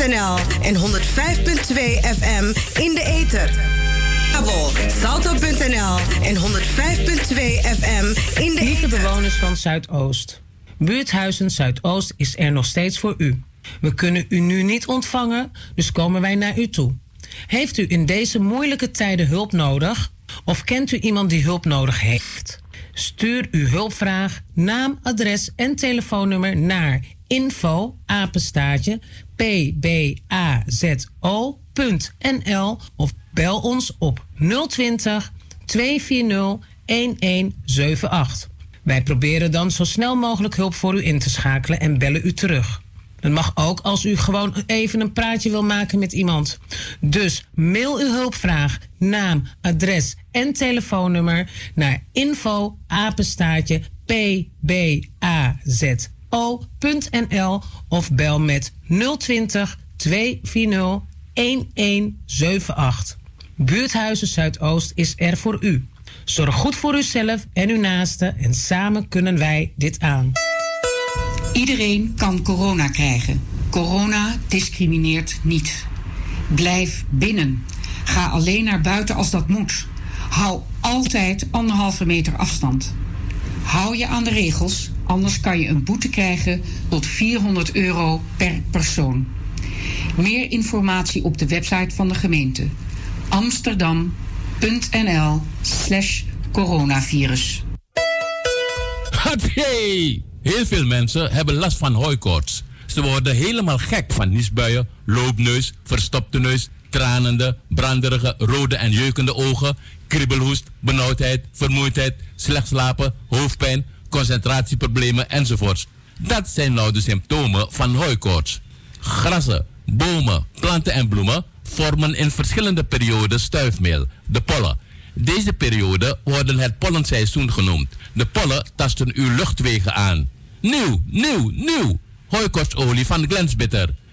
salto.nl en 105.2 FM in de ether. Salto.nl en 105.2 FM in de Lieve bewoners van Zuidoost. Buurthuizen Zuidoost is er nog steeds voor u. We kunnen u nu niet ontvangen, dus komen wij naar u toe. Heeft u in deze moeilijke tijden hulp nodig? Of kent u iemand die hulp nodig heeft? Stuur uw hulpvraag, naam, adres en telefoonnummer naar info apenstaartje pbazo.nl of bel ons op 020 240 1178. Wij proberen dan zo snel mogelijk hulp voor u in te schakelen en bellen u terug. Dat mag ook als u gewoon even een praatje wil maken met iemand. Dus mail uw hulpvraag, naam, adres en telefoonnummer naar info apenstaartje pbazo.nl of bel met 020 240 1178. Buurthuizen Zuidoost is er voor u. Zorg goed voor uzelf en uw naasten en samen kunnen wij dit aan. Iedereen kan corona krijgen. Corona discrimineert niet. Blijf binnen. Ga alleen naar buiten als dat moet. Hou altijd anderhalve meter afstand. Hou je aan de regels, anders kan je een boete krijgen tot 400 euro per persoon. Meer informatie op de website van de gemeente amsterdam.nl slash coronavirus. Hey! Heel veel mensen hebben last van hooikoorts. Ze worden helemaal gek van niesbuien, loopneus, verstopte neus, tranende, branderige, rode en jeukende ogen, kriebelhoest, benauwdheid, vermoeidheid, slecht slapen, hoofdpijn, concentratieproblemen enzovoorts. Dat zijn nou de symptomen van hooikoorts. Grassen, bomen, planten en bloemen vormen in verschillende perioden stuifmeel, de pollen. Deze periode worden het pollenseizoen genoemd. De pollen tasten uw luchtwegen aan. Nieuw, nieuw, nieuw. Hooikostolie van Glensbitter.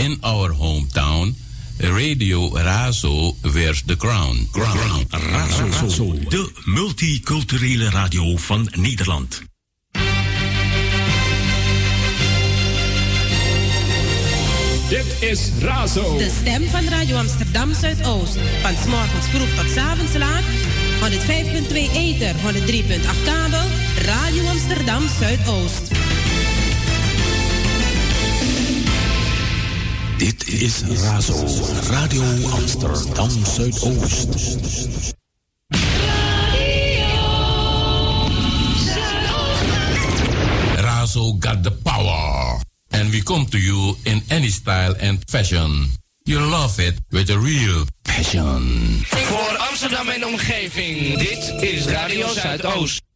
In our hometown, Radio Razo wears the crown. Crown. Razo, Razo, de multiculturele radio van Nederland. Dit is Razo. De stem van Radio Amsterdam Zuidoost. Van s morgens vroeg tot s avonds laat. 105.2 Ether, 103.8 kabel. Radio Amsterdam Zuidoost. Dit is Razo. Radio Amsterdam Zuidoost. Razo got the power. And we come to you in any style and fashion. You love it with a real passion. Voor Amsterdam en omgeving, dit is Radio Zuidoost.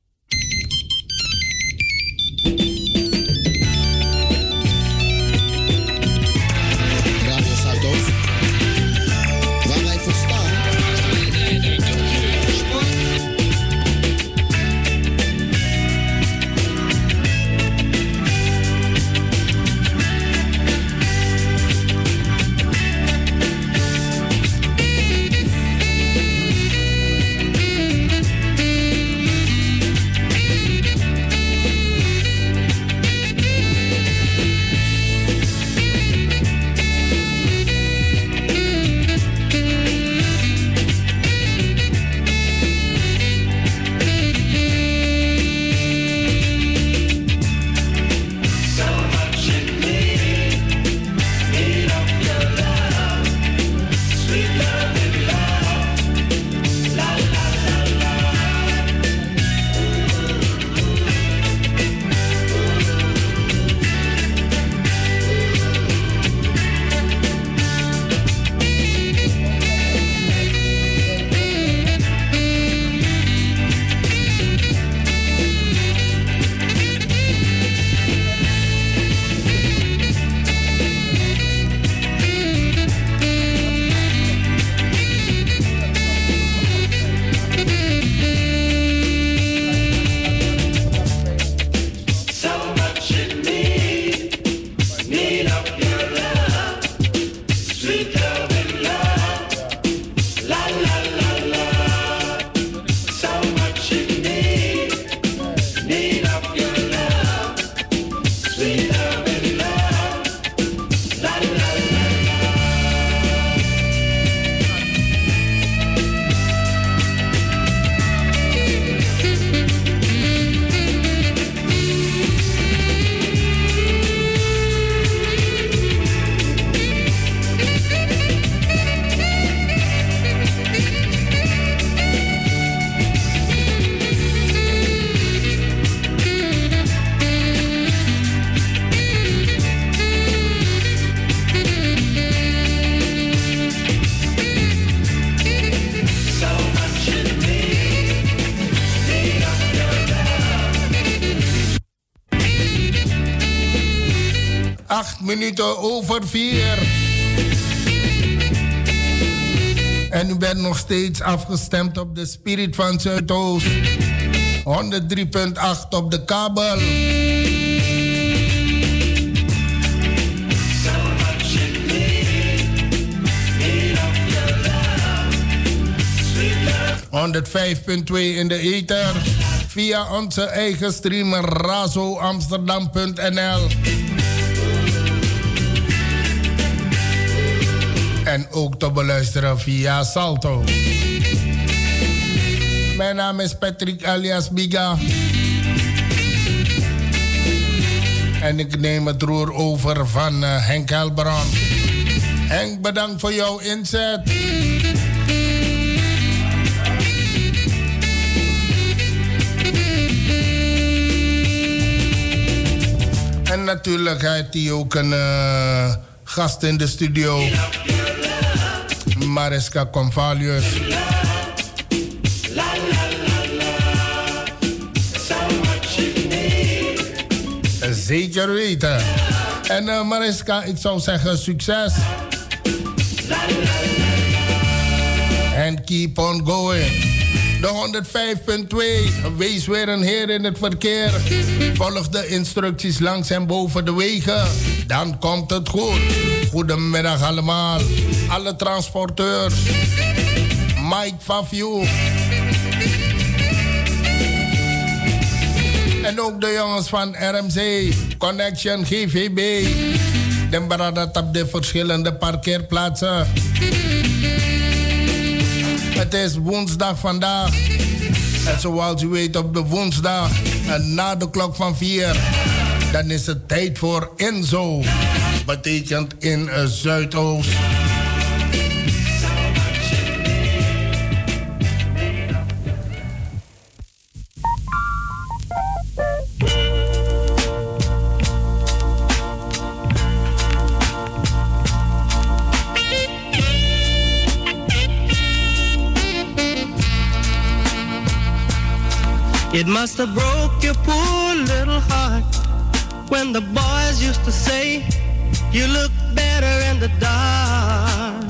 Over vier. En u bent nog steeds afgestemd op de Spirit van Zuidoost. 103.8 op de kabel. ...105.2 in de ether... ...via onze eigen streamer razoamsterdam.nl... en ook te beluisteren via Salto. Mijn naam is Patrick alias Biga. En ik neem het roer over van uh, Henk Helbron. Henk, bedankt voor jouw inzet. En natuurlijk heeft hij ook een uh, gast in de studio. Mariska Convalius. Zeker weten. En uh, Mariska, ik zou zeggen succes. En keep on going. De 105.2. Wees weer een heer in het verkeer. Volg de instructies langs en boven de wegen. Dan komt het goed. Goedemiddag allemaal. Alle transporteurs. Mike Fafiu. En ook de jongens van RMC, Connection GVB. Den baradat op de verschillende parkeerplaatsen. Het is woensdag vandaag. En zoals u weet op de woensdag en na de klok van 4, dan is het tijd voor Enzo. Betekent in Zuidoost. It must have broke your poor little heart when the boys used to say you look better in the dark.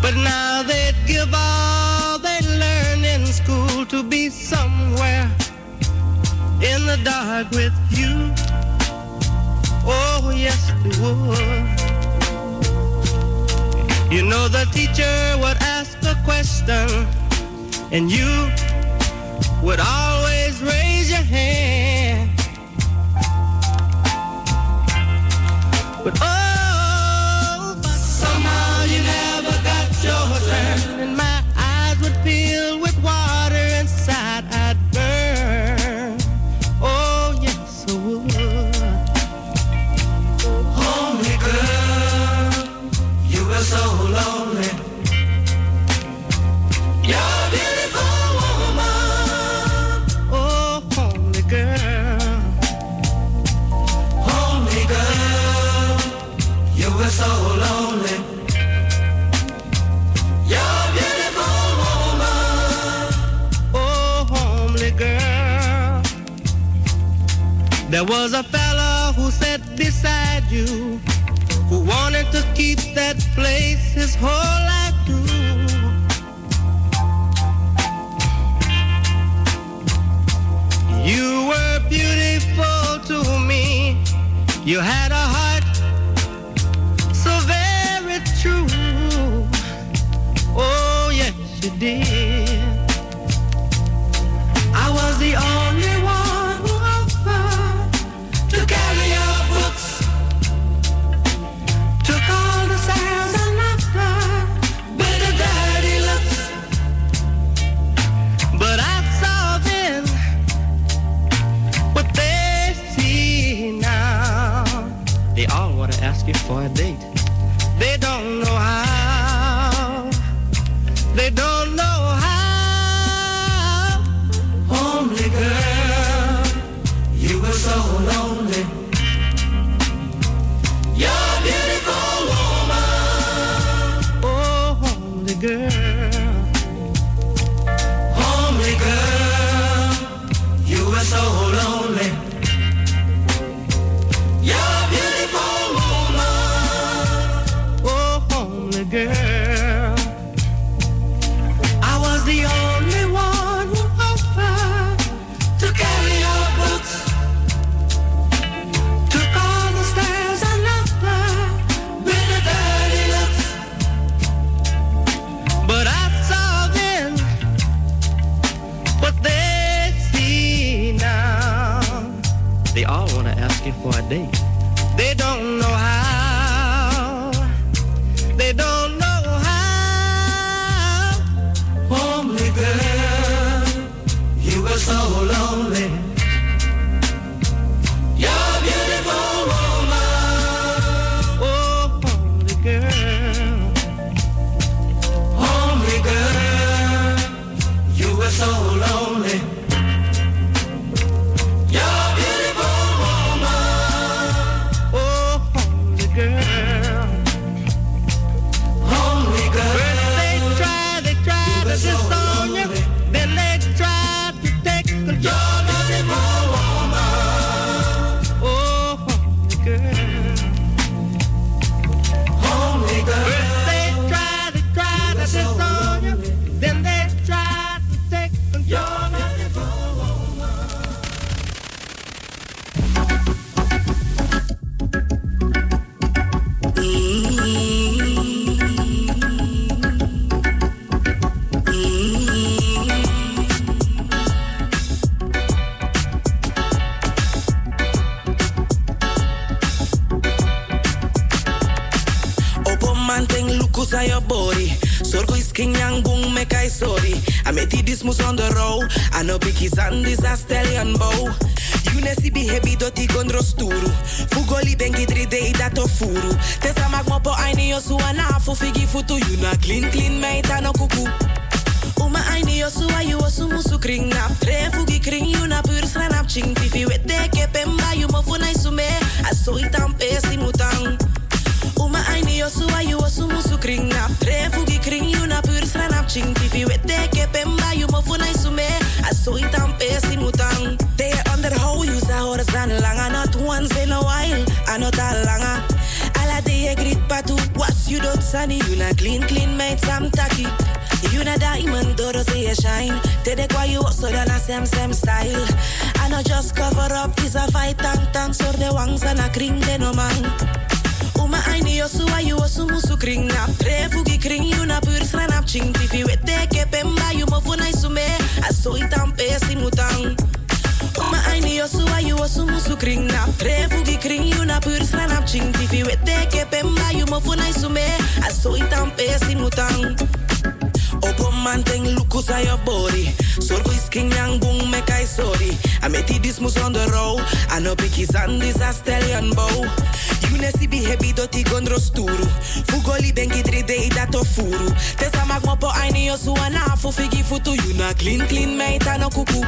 But now they'd give all they learned in school to be somewhere in the dark with you. Oh, yes, they would. You know the teacher would ask a question, and you would always your hand. But oh, There was a fella who sat beside you who wanted to keep that place his whole life through. You were beautiful to me. You had a heart so very true. Oh, yes, you did. Ask you for a date. They don't know how. They don't mo funa isume aso itan pesi mutan Opo manteng luku saya body. Sorgo is king yang bung me kai sorry. I met this mus on the road. I know big and this a stallion bow. You ne si behavi doti gondro sturu Fugoli benki dei da to furu Tesa magmo po aini yo suana Fugi futu you na clean clean meita no kuku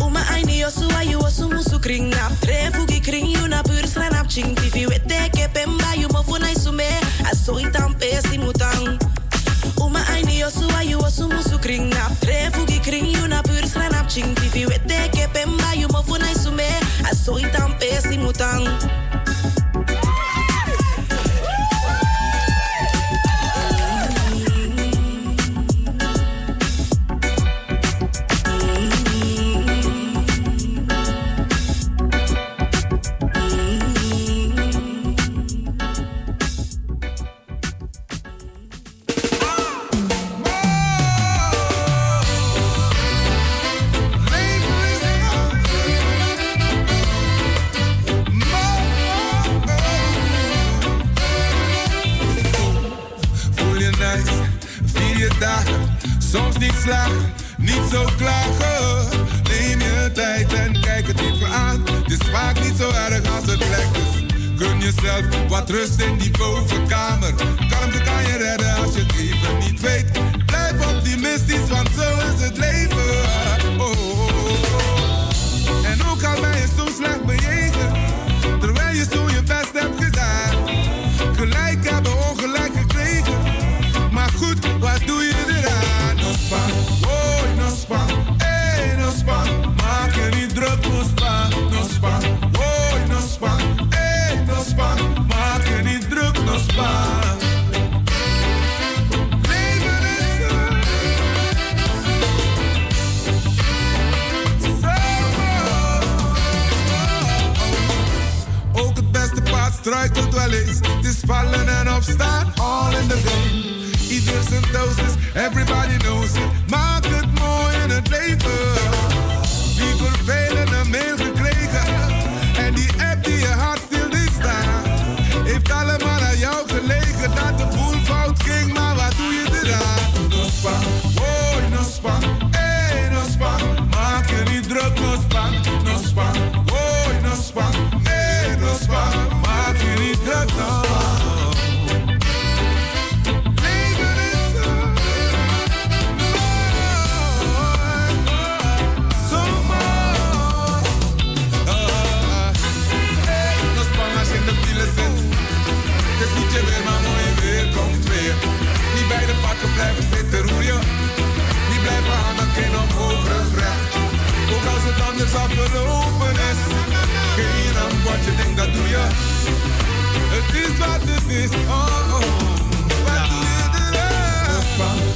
Uma aini yosu ayu osu musu kring nam Refugi kring yu na pur sranap ching. Tifi wete ke pemba yu mofu me isume Aso itam pe Uma aini yosu ayu osu musu kring nam Refugi kring yu na pur sranap ching. Tifi wete ke pemba yu mofu me isume Aso itam pe wat rust in die bovenkamer. Kalmte kan je redden als je het even niet weet. Blijf optimistisch, want zo is het. fallen and upstart, all in the game. Eaters and doses, everybody knows it. Market more in a labor. People fail in failing, amazing. Anders afgelopen is. Geen aan wat je denkt, dat doe je. Het is wat het is. Oh, oh. Wat doe je eruit?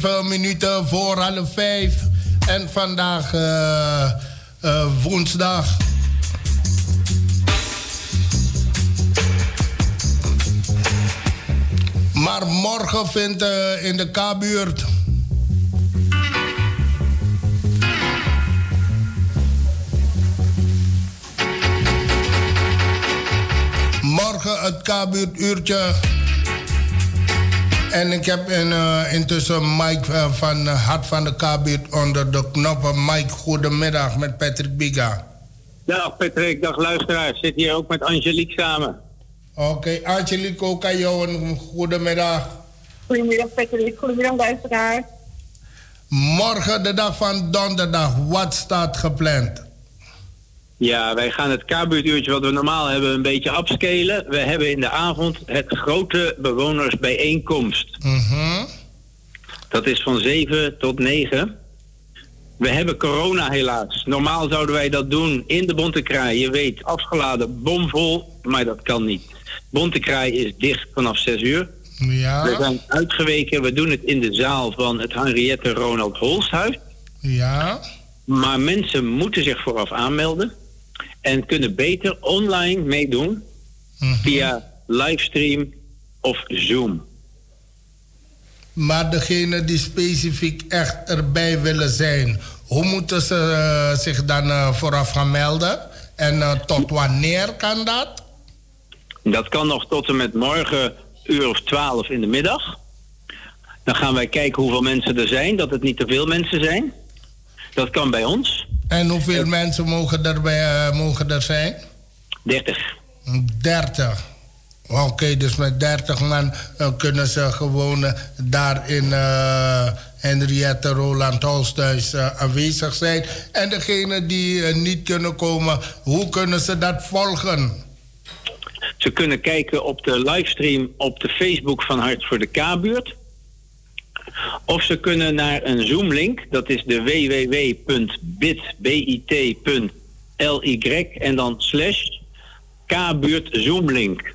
Zeven minuten voor half vijf. En vandaag eh, woensdag. Maar morgen vindt eh, in de K-buurt... Morgen het K-buurt uurtje... En ik heb in, uh, intussen Mike uh, van uh, Hart van de Kabiet onder de knoppen. Mike, goedemiddag met Patrick Biga. Dag Patrick, dag luisteraars. Zit hier ook met Angelique samen. Oké, okay, Angelique, ook aan jou een goedemiddag. Goedemiddag Patrick, goedemiddag luisteraars. Morgen, de dag van donderdag, wat staat gepland? Ja, wij gaan het K-buurtuurtje wat we normaal hebben een beetje upscalen. We hebben in de avond het grote bewonersbijeenkomst. Dat Dat is van 7 tot 9. We hebben corona helaas. Normaal zouden wij dat doen in de Bontekraai. Je weet, afgeladen, bomvol, maar dat kan niet. Bontekraai is dicht vanaf 6 uur. Ja. We zijn uitgeweken. We doen het in de zaal van het Henriette Ronald Holshuis. Ja. Maar mensen moeten zich vooraf aanmelden. En kunnen beter online meedoen. Via livestream of Zoom. Maar degene die specifiek echt erbij willen zijn, hoe moeten ze eh, zich dan eh, vooraf gaan melden? En eh, tot wanneer kan dat? Dat kan nog tot en met morgen uur of 12 in de middag. Dan gaan wij kijken hoeveel mensen er zijn, dat het niet te veel mensen zijn. Dat kan bij ons. En hoeveel mensen mogen er, bij, mogen er zijn? 30. 30. Oké, dus met 30 man uh, kunnen ze gewoon uh, daar in uh, Henriette Roland Holsthuis aanwezig zijn. En degene die niet kunnen komen, hoe kunnen ze dat volgen? Ze kunnen kijken op de livestream op de Facebook van Hart voor de K-buurt. Of ze kunnen naar een Zoom-link, dat is de www.bit.ly en dan slash K-buurt Zoom-link.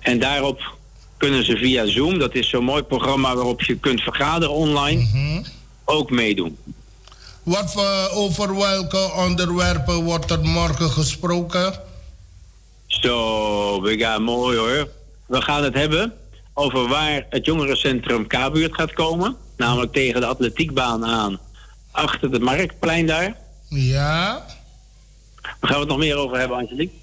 En daarop kunnen ze via Zoom, dat is zo'n mooi programma waarop je kunt vergaderen online, ook meedoen. Wat voor, over welke onderwerpen wordt er morgen gesproken? Zo, we gaan mooi hoor. We gaan het hebben over waar het jongerencentrum K-buurt gaat komen. Namelijk tegen de atletiekbaan aan. Achter het marktplein daar. Ja. Waar gaan we het nog meer over hebben, Angelique?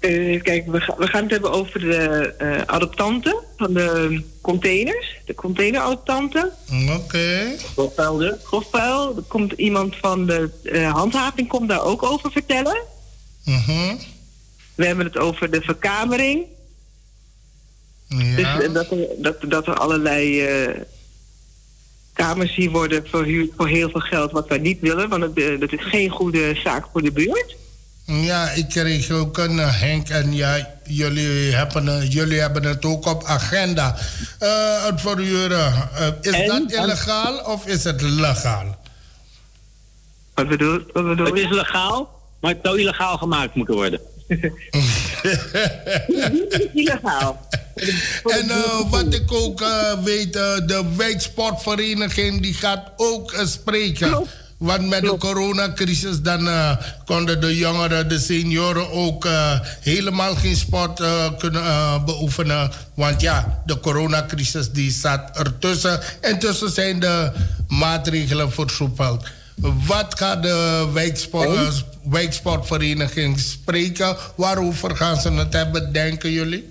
Uh, kijk, we, ga, we, gaan het hebben over de uh, adoptanten van de containers. De containeradoptanten. Oké. Okay. Grofpuil. Er komt iemand van de uh, handhaving komt daar ook over vertellen. Uh -huh. We hebben het over de verkamering. Ja. Dus dat er, dat, dat er allerlei kamers hier worden verhuurd voor heel veel geld, wat wij niet willen. Want het, dat is geen goede zaak voor de buurt. Ja, ik kreeg ook een uh, Henk en ja, jullie hebben, jullie hebben het ook op agenda. Uh, het verhuren, is en, dat illegaal of is het legaal? Wat bedoel, wat bedoel Het is legaal, maar het zou illegaal gemaakt moeten worden. illegaal. En wat ik ook weet, de wijksportvereniging die gaat ook spreken. Klopt. Want met de coronacrisis dan konden de jongeren, de senioren ook helemaal geen sport kunnen beoefenen. Want ja, de coronacrisis die staat ertussen. Intussen zijn de maatregelen versoepeld. Wat gaat de wijksport, wijksportvereniging spreken? Waarover gaan ze het hebben, denken jullie?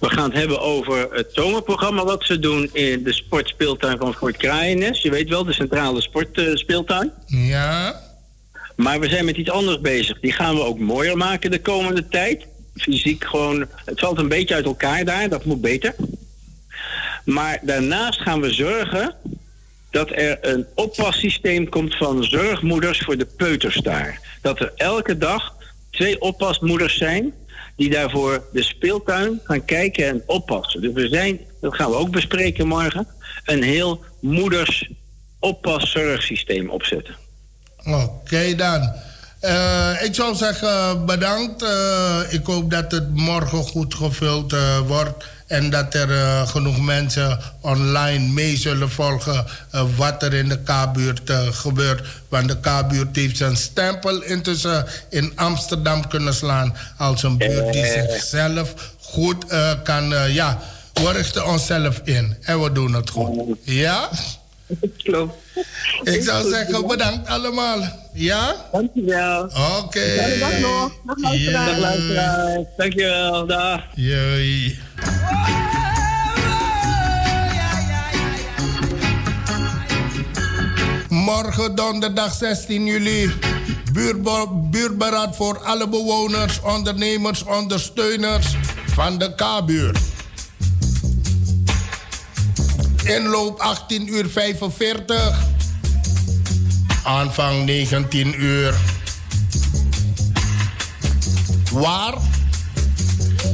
We gaan het hebben over het zomerprogramma wat ze doen in de sportspeeltuin van Fort Kraaiennes. Je weet wel, de centrale sportspeeltuin. ja. Maar we zijn met iets anders bezig. Die gaan we ook mooier maken de komende tijd. Fysiek gewoon, het valt een beetje uit elkaar daar, dat moet beter. Maar daarnaast gaan we zorgen dat er een oppassysteem komt van zorgmoeders voor de peuters daar. Dat er elke dag twee oppasmoeders zijn die daarvoor de speeltuin gaan kijken en oppassen. Dus we zijn, dat gaan we ook bespreken morgen, een heel moeders oppasszorgsysteem opzetten. Oké dan. Uh, ik zou zeggen bedankt. Uh, ik hoop dat het morgen goed gevuld uh, wordt. En dat er uh, genoeg mensen online mee zullen volgen uh, wat er in de K-buurt uh, gebeurt. Want de K-buurt heeft zijn stempel intussen in Amsterdam kunnen slaan als een buurt die zichzelf goed kan. ja, we richten onszelf in en we doen het goed. Ja? Klopt. Ik zou zeggen bedankt allemaal. Ja? Dankjewel. Oké. Okay. Dag nog. Dag. Dag. Dankjewel. Dag. Morgen donderdag 16 juli. Buurberaad voor alle bewoners, ondernemers, ondersteuners van de K-buurt. Inloop 18 uur 45. Aanvang 19 uur. Waar?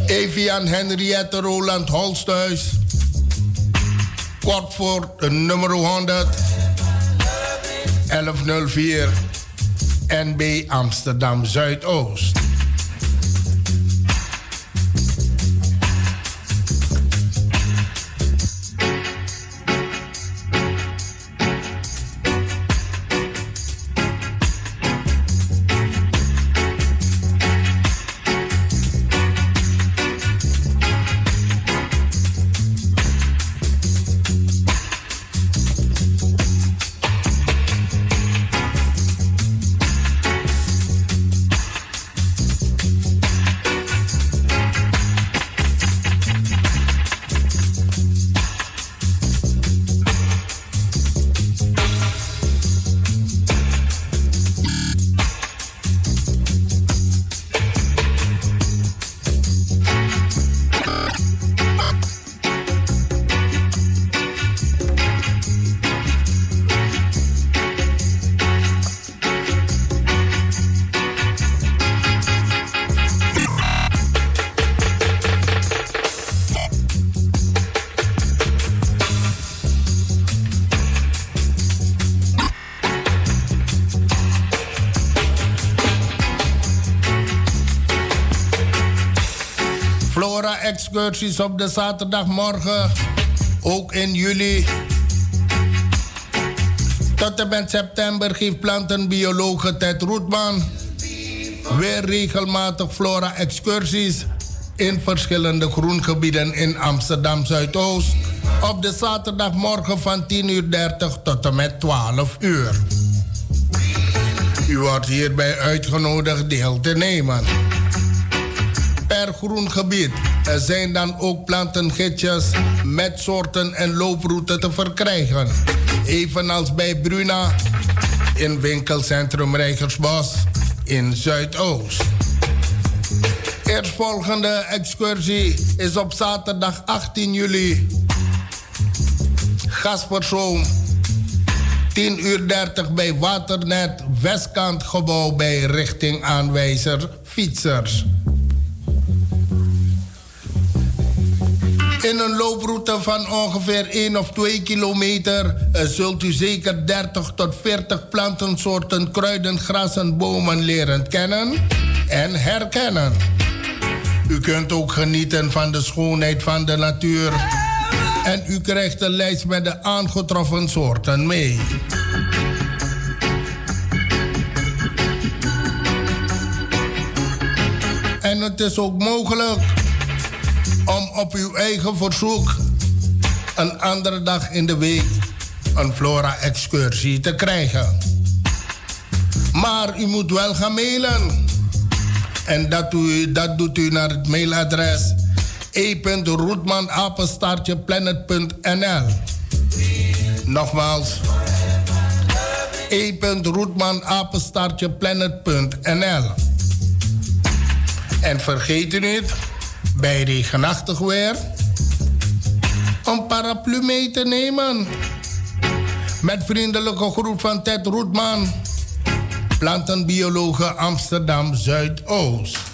Evian Henriette Roland Holsthuis. Kort voor de nummer 100 1104 NB Amsterdam Zuidoost. Excursies op de zaterdagmorgen. Ook in juli. Tot en met september geeft plantenbiologe Ted Roetman weer regelmatig flora excursies in verschillende groengebieden in Amsterdam Zuidoost. Op de zaterdagmorgen van 10.30 uur tot en met 12 uur. U wordt hierbij uitgenodigd deel te nemen per groen gebied. Er zijn dan ook plantengidsjes met soorten en looproute te verkrijgen. Evenals bij Bruna in winkelcentrum Rijgersbos in Zuidoost. Eerstvolgende excursie is op zaterdag 18 juli. Gaspersoon 10 uur 30 bij Waternet Westkant gebouw bij richting aanwijzer fietsers. In een looproute van ongeveer 1 of 2 kilometer eh, zult u zeker 30 tot 40 plantensoorten, kruiden, grassen, bomen leren kennen en herkennen. U kunt ook genieten van de schoonheid van de natuur. En u krijgt een lijst met de aangetroffen soorten mee. En het is ook mogelijk om op uw eigen verzoek een andere dag in de week een flora-excursie te krijgen. Maar u moet wel gaan mailen. En dat, dat doet u naar het mailadres e.roetmanapenstaartjeplanet.nl Nogmaals, e.roetmanapenstaartjeplanet.nl En vergeet u niet bij regenachtig weer een paraplu mee te nemen. Met vriendelijke groep van Ted Roetman, plantenbiologe Amsterdam Zuidoost.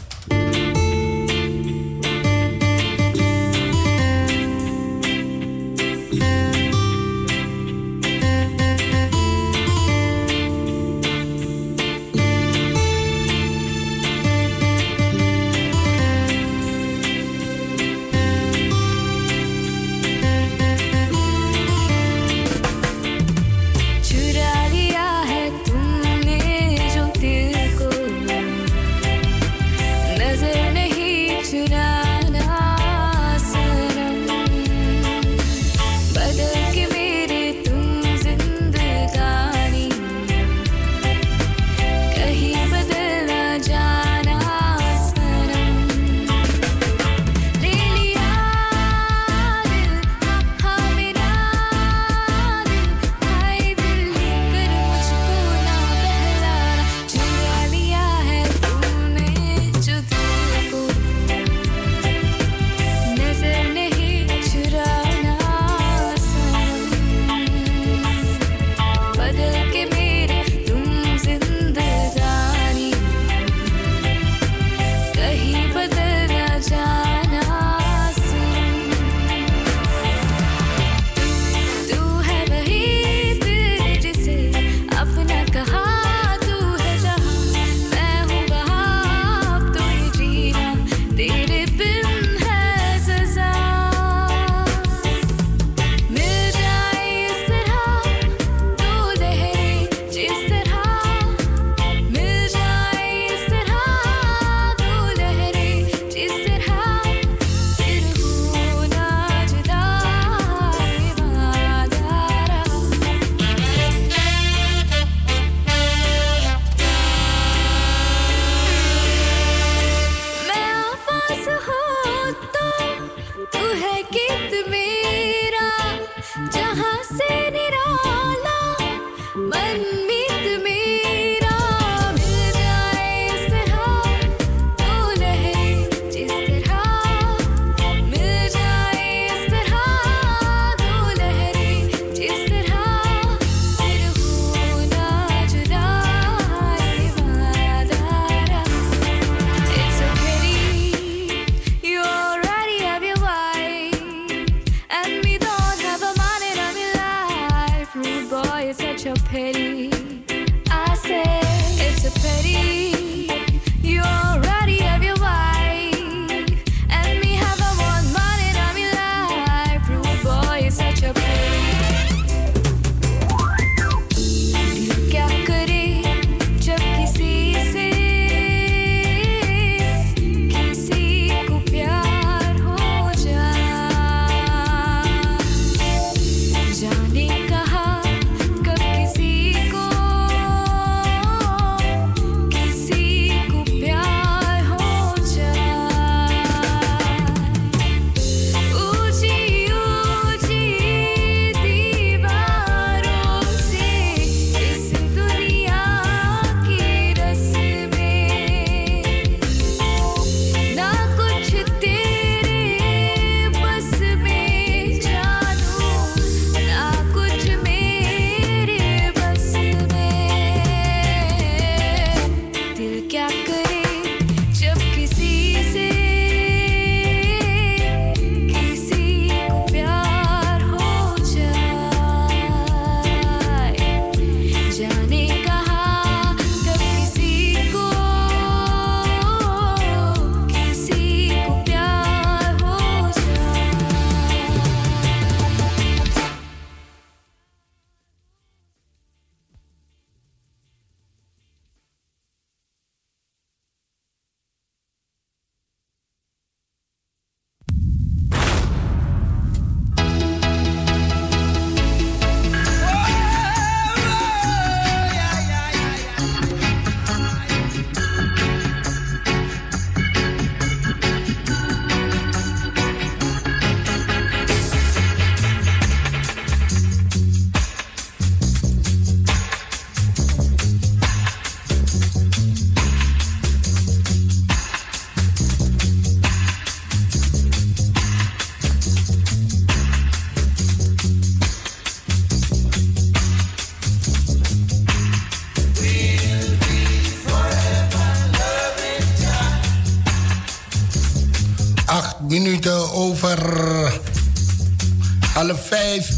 Vijf.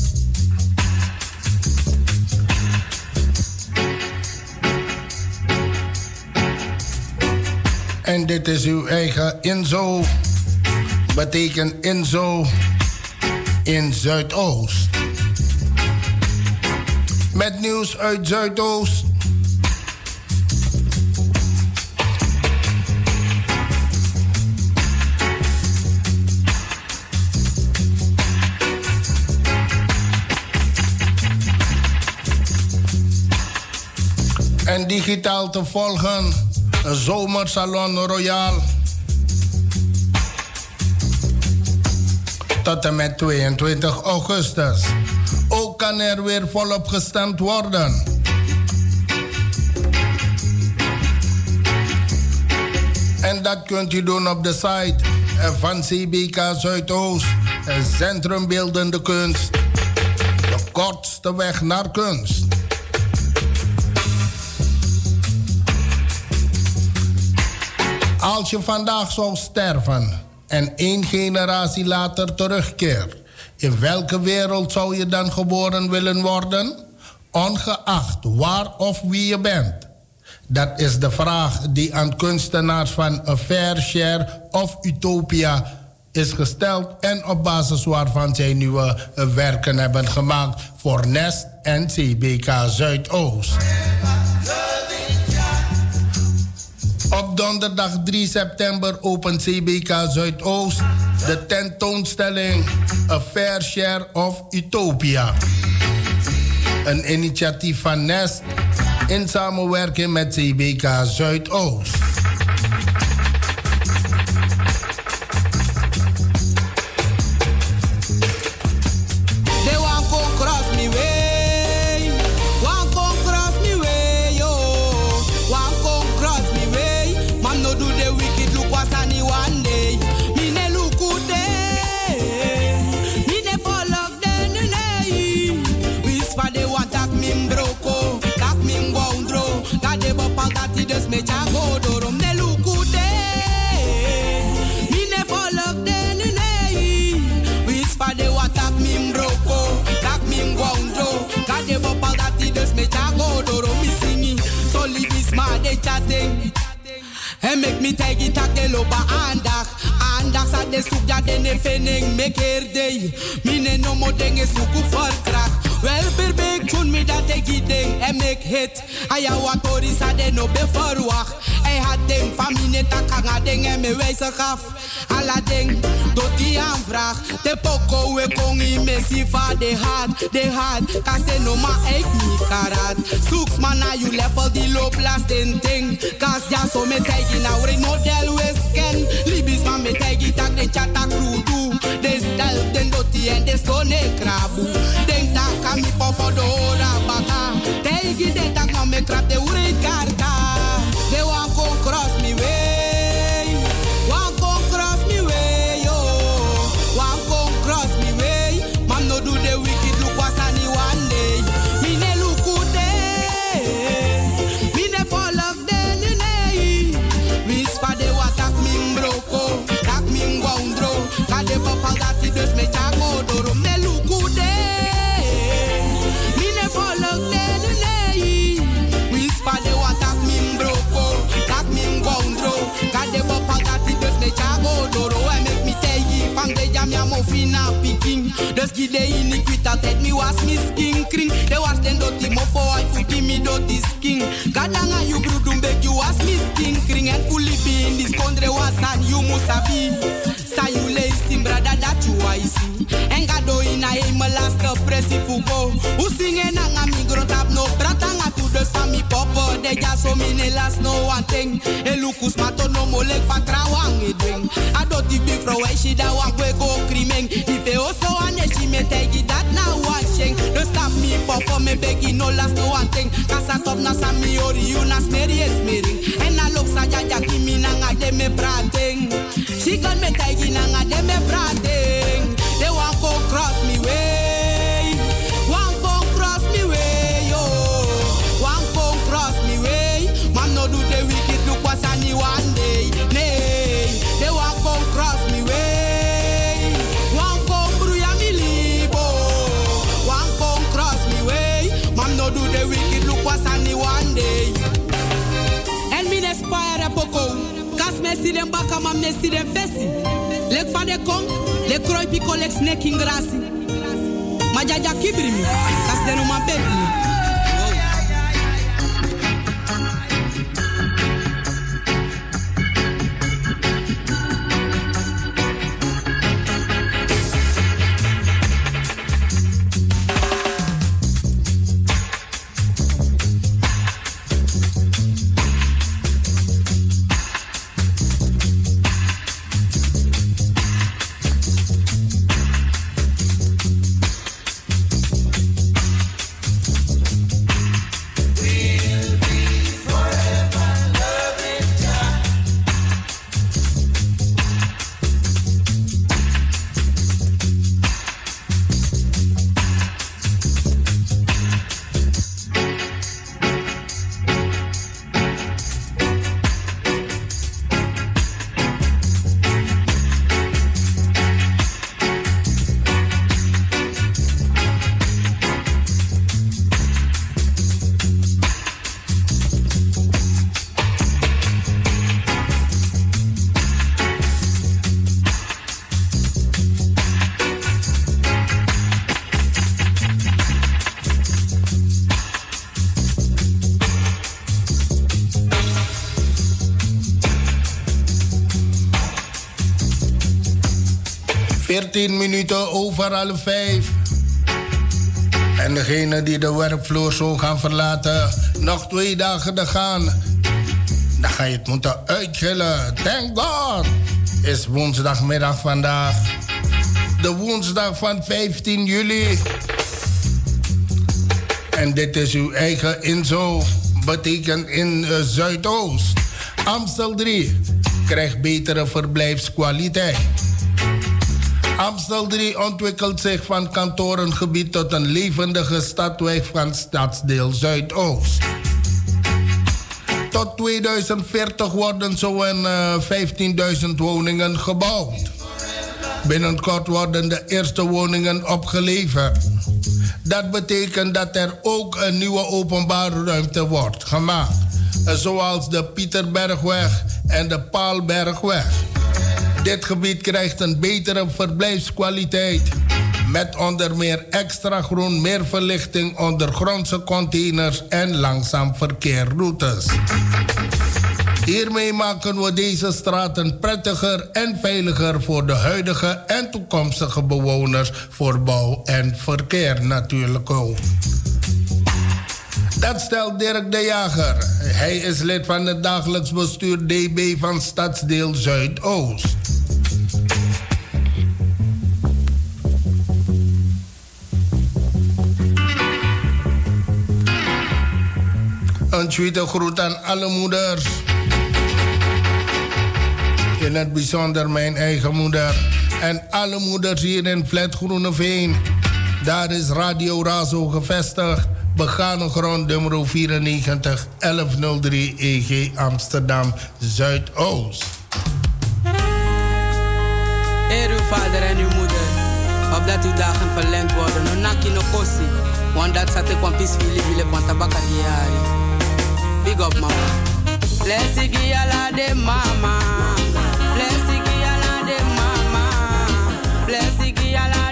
En dit is uw eigen Inzo. Betekent Inzo in Zuidoost. Met nieuws uit Zuidoost. En digitaal te volgen. Zomersalon Royal. Tot en met 22 augustus. Ook kan er weer volop gestemd worden. En dat kunt u doen op de site van CBK Zuidoost. Centrum Beeldende Kunst. De kortste weg naar kunst. Als je vandaag zou sterven en één generatie later terugkeert, in welke wereld zou je dan geboren willen worden? Ongeacht waar of wie je bent. Dat is de vraag die aan kunstenaars van A Fair Share of Utopia is gesteld en op basis waarvan zij nieuwe werken hebben gemaakt voor Nest en CBK Zuidoost. Op donderdag 3 september opent CBK Zuidoost de tentoonstelling A Fair Share of Utopia. Een initiatief van Nest in samenwerking met CBK Zuidoost. Mi tegi tak de loba aandag. Aandag sa de soek ja de ne fening me keer Mi ne no mo denge suku kracht. Wel bek tun mi dat ik ding en make hit. Aya wat tori sa de no be verwacht. Hij had ding van mi ne takanga ding en me wijze gaf. Alla ding, tot die aanvraag. De poko we kongi me si va de hard, de hard. Kaste no ma ek mi karat. Soeks man na you level die loop last in ding. Kas ja so me tegi na ure model we scan. Libis man me tegi tak de chata crew do. De style den doti en de stone krabu. Denk tak kami popo do ora baka. Tegi den tak man me krap de ure karta. Picking. Dus gide in ik wit altijd mi was mi skin kring. De was den doti mo fo ai fuki mi doti skin. Kadanga you brudum beg you was mi skin kring. En fully be in this country was and you musabi. Sa you lay sim brada that you I see. En gado in a me last presi fugo. U singen nga mi grotap no pratanga tu dus van mi popo. De ja so mi ne last no one thing. E lukus mato no molek fa trawang e dwing. Adoti bi fro e shi da wan kwe go krimeng. Shi me tegi dat na watching. Don't stop me popo me begi no last no one thing. Kasa top na sa ori you na smeri e smeri. En na lok sa ja kimi na nga me prating. She gon me tegi na nga me prating. si den baka mam ne si den fesi. Lek fa de kom, lek kroi piko lek snek ingrasi. Ma jaja kibrimi, kas den uman pepli. 14 minuten over half 5. En degene die de werkvloer zo gaan verlaten, nog twee dagen te gaan. Dan ga je het moeten uitgillen. Thank God! Is woensdagmiddag vandaag. De woensdag van 15 juli. En dit is uw eigen inzo. Betekent in eh, Zuidoost. Amstel 3 krijgt betere verblijfskwaliteit. Amstel 3 ontwikkelt zich van kantorengebied tot een levendige stadwijk van stadsdeel Zuidoost. Tot 2040 worden zo'n uh, 15.000 woningen gebouwd. Binnenkort worden de eerste woningen opgeleverd. Dat betekent dat er ook een nieuwe openbare ruimte wordt gemaakt. eh, zoals de Pieterbergweg en de Paalbergweg. Dit gebied krijgt een betere verblijfskwaliteit. Met onder meer extra groen, meer verlichting, ondergrondse containers en langzaam verkeerroutes. Hiermee maken we deze straten prettiger en veiliger voor de huidige en toekomstige bewoners voor bouw en verkeer natuurlijk ook. Dat stelt Dirk de Jager. Hij is lid van het dagelijks bestuur DB van Stadsdeel Zuidoost. Een tweede groet aan alle moeders. In het bijzonder mijn eigen moeder. En alle moeders hier in Flat Groeneveen. Daar is Radio Razo gevestigd. Begane grond nummer 94 1103 EG Amsterdam Zuidoost. Eer uw vader en uw moeder. Opdat uw dagen verlengd worden. No naki no kosi. Want dat zat ik wampis fili bile kwantabaka diari. Big up mama. Bless you, de mama. Bless you, de mama. Bless you, de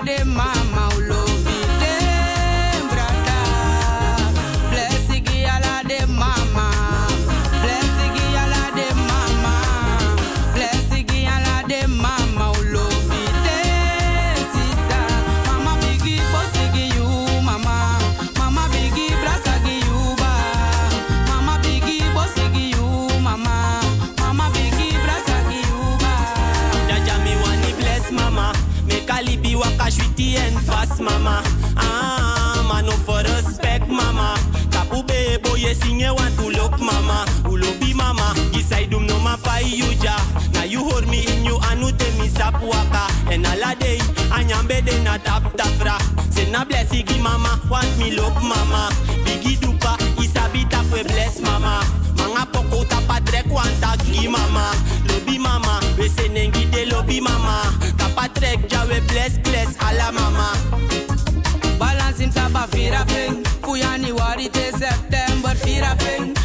mama. Ulobi mama. Gisai dum no ma pa yuja. Now you hold me in you anu te mi sap waka. En ala day anyambe de na tap tafra. Say na bless mama. Want me look mama. Bigi dupa isabi tap we bless mama. Manga poko tapa trek want gi mama. Lobi mama. We say nengi de lobi mama. Tapa ja we bless bless ala mama. Balance him saba vira ping. Fuyani wari te September vira ping.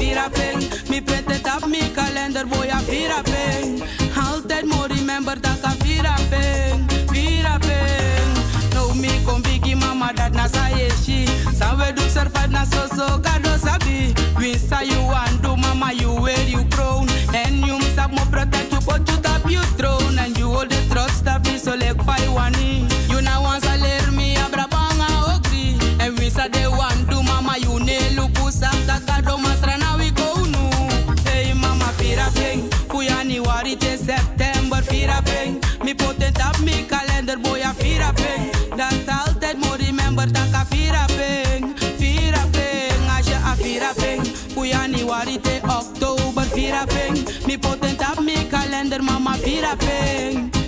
Vira ping. Mi print het op mi kalender boy a vira ping. Altijd moet remember dat a vira ping. Vira ping. No kon bigi mama dat na sa yeshi. Sa we do survive na so so gado sabi. We say you want do mama you wear you crown. And you sab mo protect you but you tap you throne. And you hold the trust of me so like five one You now want to learn me abra banga ogri. And we say they want do mama you ne lukusa. That gado masra Kuyani wari te September pira ping. Mi potent op mi kalender boy a vira ping. Dat altijd moet remember dat a vira ping. Vira ping, als je a vira ping. Kuyani wari te oktober vira ping. Mi potent op mi kalender mama vira ping.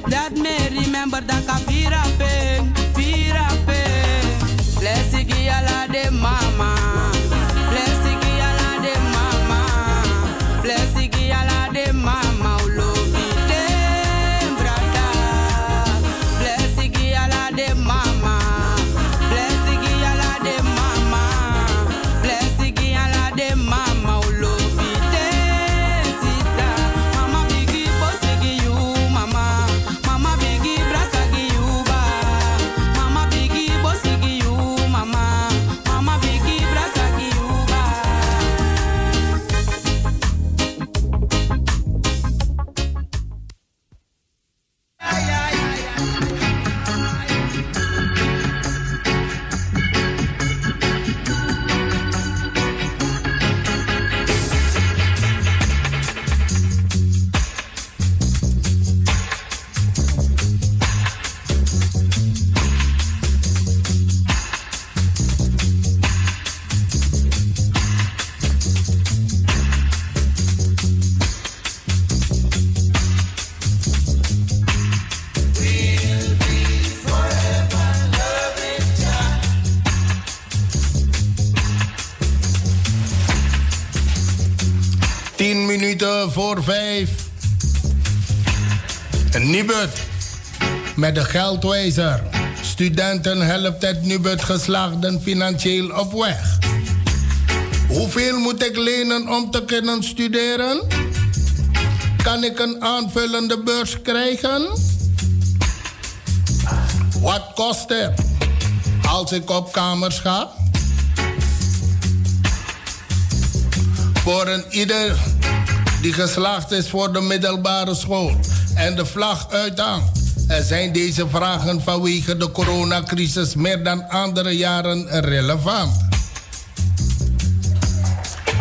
De geldwijzer. Studenten helpt het Nibud geslaagden financieel op weg. Hoeveel moet ik lenen om te kunnen studeren? Kan ik een aanvullende beurs krijgen? Wat kost het als ik op kamers ga? Voor een ieder die geslaagd is voor de middelbare school en de vlag uithangt. Zijn deze vragen vanwege de coronacrisis meer dan andere jaren relevant.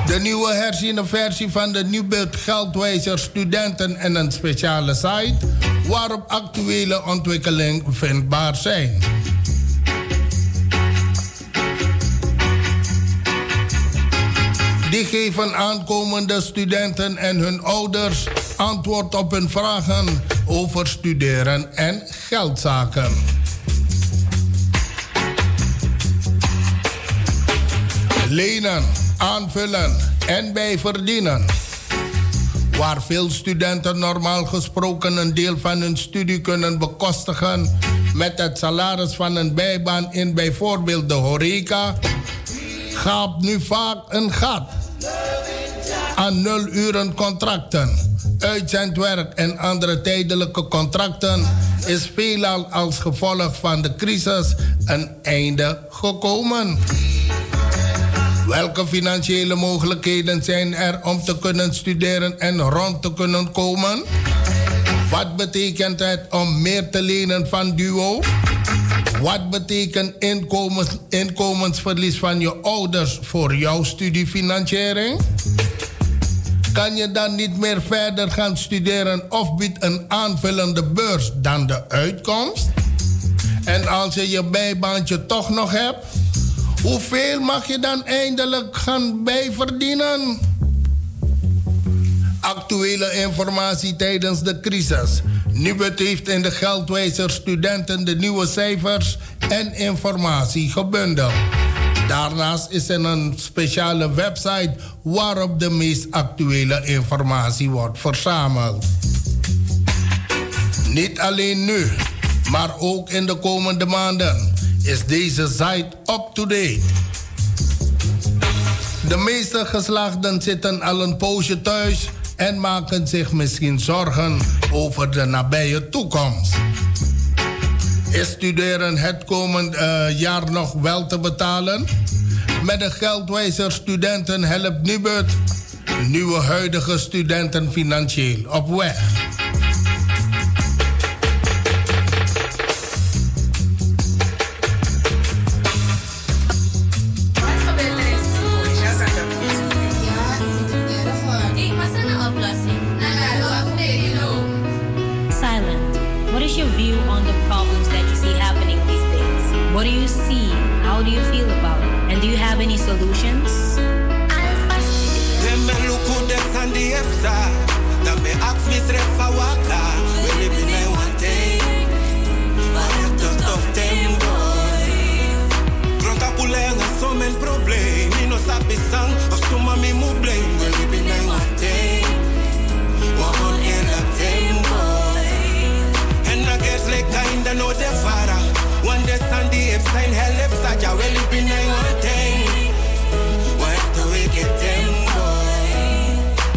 De nieuwe herziene versie van de Nieuwbeeld Geldwijzer Studenten en een speciale site waarop actuele ontwikkelingen vindbaar zijn. Die geven aankomende studenten en hun ouders antwoord op hun vragen over studeren en geldzaken. Lenen, aanvullen en bijverdienen. Waar veel studenten normaal gesproken een deel van hun studie kunnen bekostigen met het salaris van een bijbaan in bijvoorbeeld de horeca, gaat nu vaak een gat aan nul uren contracten. Uitzendwerk en andere tijdelijke contracten is veelal als gevolg van de crisis een einde gekomen. Welke financiële mogelijkheden zijn er om te kunnen studeren en rond te kunnen komen? Wat betekent het om meer te lenen van Duo? Wat betekent inkomens, inkomensverlies van je ouders voor jouw studiefinanciering? Kan je dan niet meer verder gaan studeren of biedt een aanvullende beurs dan de uitkomst? En als je je bijbaantje toch nog hebt, hoeveel mag je dan eindelijk gaan bijverdienen? Actuele informatie tijdens de crisis. Nubet heeft in de geldwijzer studenten de nieuwe cijfers en informatie gebundeld. Daarnaast is er een speciale website waarop de meest actuele informatie wordt verzameld. Niet alleen nu, maar ook in de komende maanden is deze site up-to-date. De meeste geslaagden zitten al een poosje thuis en maken zich misschien zorgen over de nabije toekomst. Is studeren het komend uh, jaar nog wel te betalen? Met de geldwijzer Studenten helpt Nubert nieuwe huidige studenten financieel op weg. Hell epsa Ja we live in a one day What tempo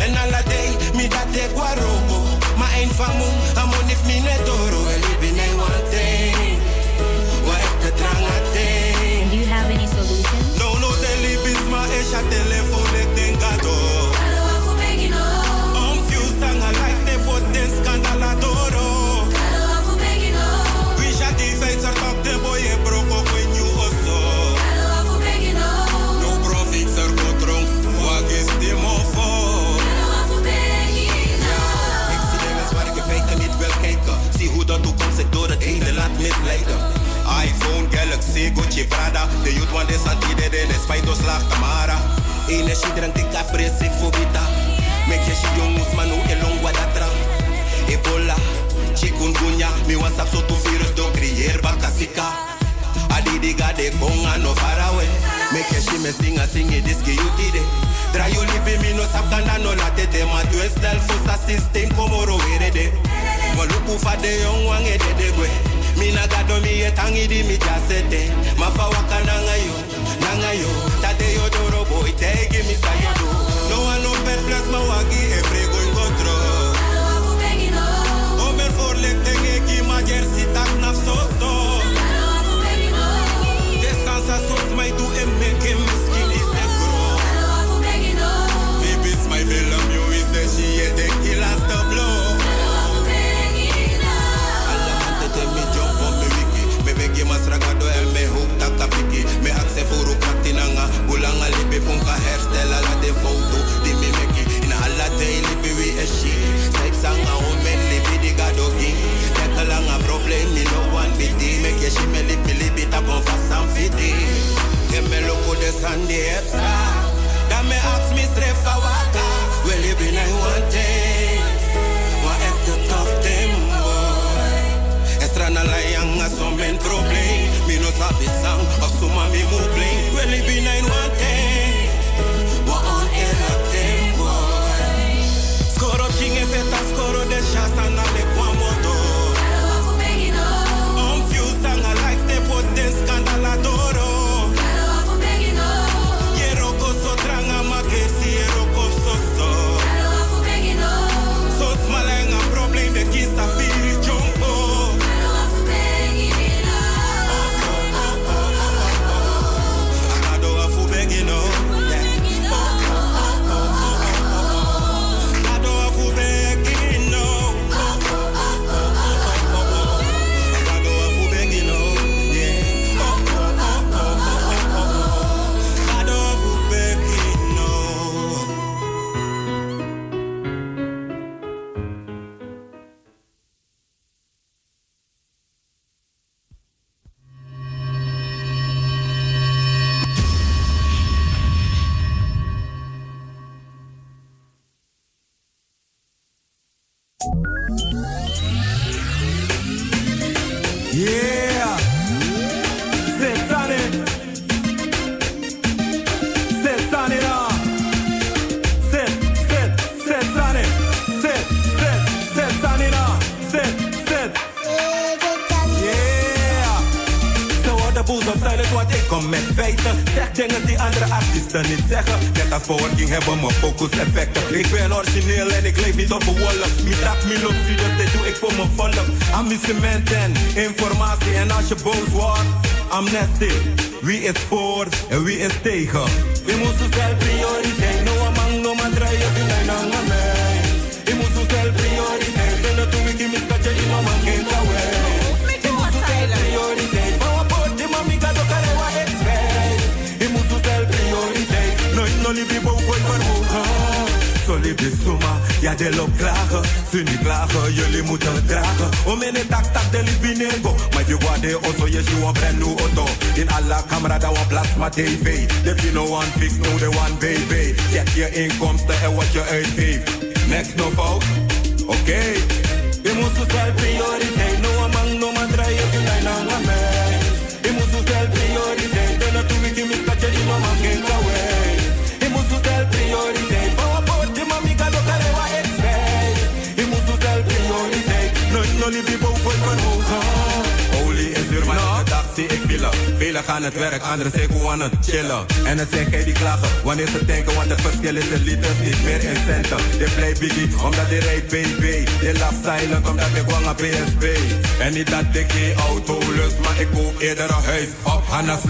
En alla day, mi da te guarobo. Ma ein famu, amon if De youth want this and de de this fight us like Tamara. Ain't she drunk take a pressing for bita. Make she young man who along with that. Ebola, chikungunya, mi what's up so virus do create bakasika. Adidiga de konga no far away. Make me singa singe sing it this give you mi Dry you live no sapkanda no la tete ma tu es del fosa system como roere de. Maluku fa de young wang e de de gwe mina gado mi etangi di mi jasete mafawaka nanga yo nanga yo. Tate yo doro boy tegi mi sayo do. No one no plus ma wagi e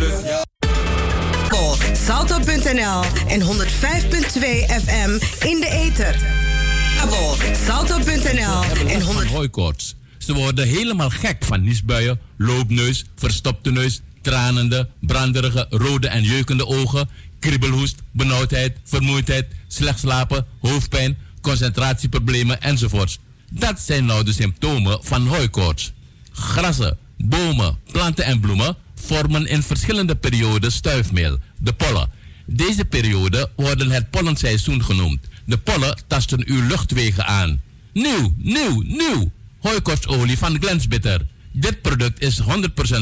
plus. Volg salto.nl en 105.2 FM in de ether. Volg salto.nl en 100... Hooikoorts. Ze worden helemaal gek van niesbuien, loopneus, verstopte neus, tranende, branderige, rode en jeukende ogen, kriebelhoest, benauwdheid, vermoeidheid, slecht slapen, hoofdpijn, concentratieproblemen enzovoorts. Dat zijn nou de symptomen van hooikoorts. Grassen, bomen, planten en bloemen vormen in verschillende perioden stuifmeel, de pollen. Deze perioden worden het pollenseizoen genoemd. De pollen tasten uw luchtwegen aan. Nieuw, nieuw, nieuw! Hooikorstolie van Glensbitter. Dit product is 100%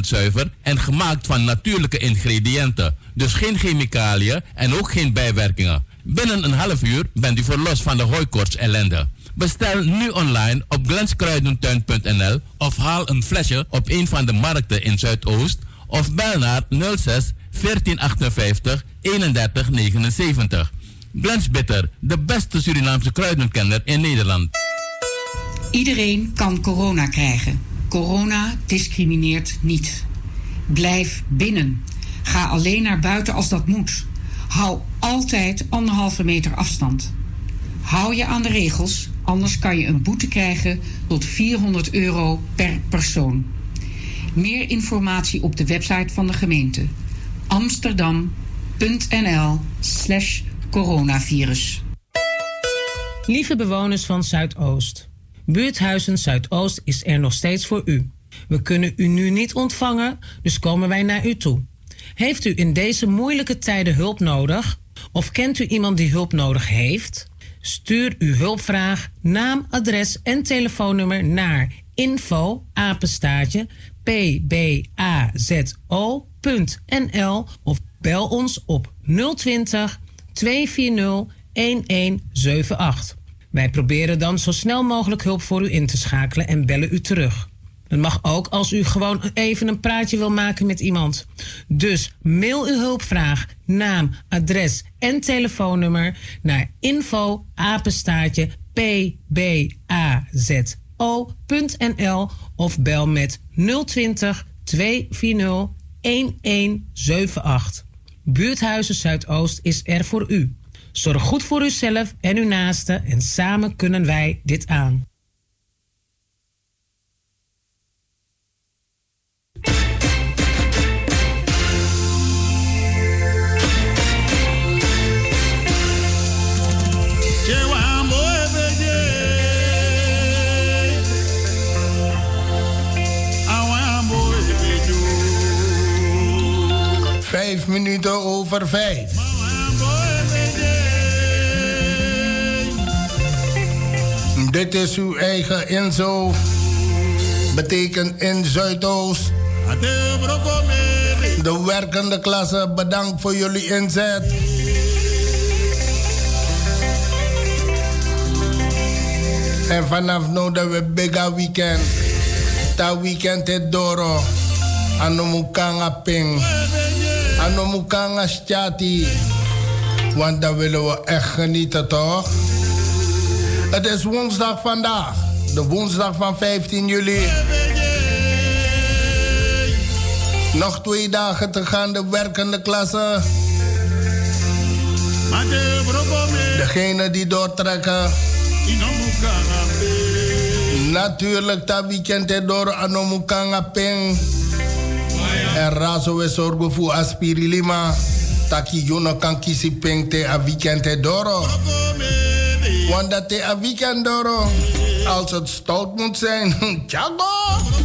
zuiver en gemaakt van natuurlijke ingrediënten. Dus geen chemicaliën en ook geen bijwerkingen. Binnen een half uur bent u verlost van de hooikorts ellende. Bestel nu online op glenskruidentuin.nl of haal een flesje op een van de markten in Zuidoost of bel naar 06 1458 31 79. Glens Bitter, de beste Surinaamse kruidenkenner in Nederland. Iedereen kan corona krijgen. Corona discrimineert niet. Blijf binnen. Ga alleen naar buiten als dat moet. Hou altijd anderhalve meter afstand. Hou je aan de regels, anders kan je een boete krijgen tot 400 euro per persoon. Meer informatie op de website van de gemeente amsterdam.nl/slash coronavirus. Lieve bewoners van Zuidoost. Buurthuizen Zuidoost is er nog steeds voor u. We kunnen u nu niet ontvangen, dus komen wij naar u toe. Heeft u in deze moeilijke tijden hulp nodig? Of kent u iemand die hulp nodig heeft? Stuur uw hulpvraag, naam, adres en telefoonnummer naar info pbazo.nl of bel ons op 020 240 1178. Wij proberen dan zo snel mogelijk hulp voor u in te schakelen en bellen u terug. Dat mag ook als u gewoon even een praatje wil maken met iemand. Dus mail uw hulpvraag, naam, adres en telefoonnummer naar info apenstaartje pbazo.nl of bel met 020 240 1178. Buurthuizen Zuidoost is er voor u. Zorg goed voor uzelf en uw naasten en samen kunnen wij dit aan. Vijf minuten over vijf. Dit is uw eigen Inzo. Betekent in Zuidoost. De werkende klasse, bedankt voor jullie inzet. En vanaf nu dat we Bega Weekend. Ta weekend het doro. Anomukanga ping. Anomukanga stjati. Want dan willen we echt genieten, toch? Het is woensdag vandaag. De woensdag van 15 juli. Nog twee dagen te gaan, de werkende klasse. Degene die doortrekken. Natuurlijk, dat weekend door Anomukanga Ping. En razo we zorgen voor Aspiri Lima. Taki juno kan kisi ping te a weekend het door. Want dat te a weekend door. Als het stout moet zijn. Tjago!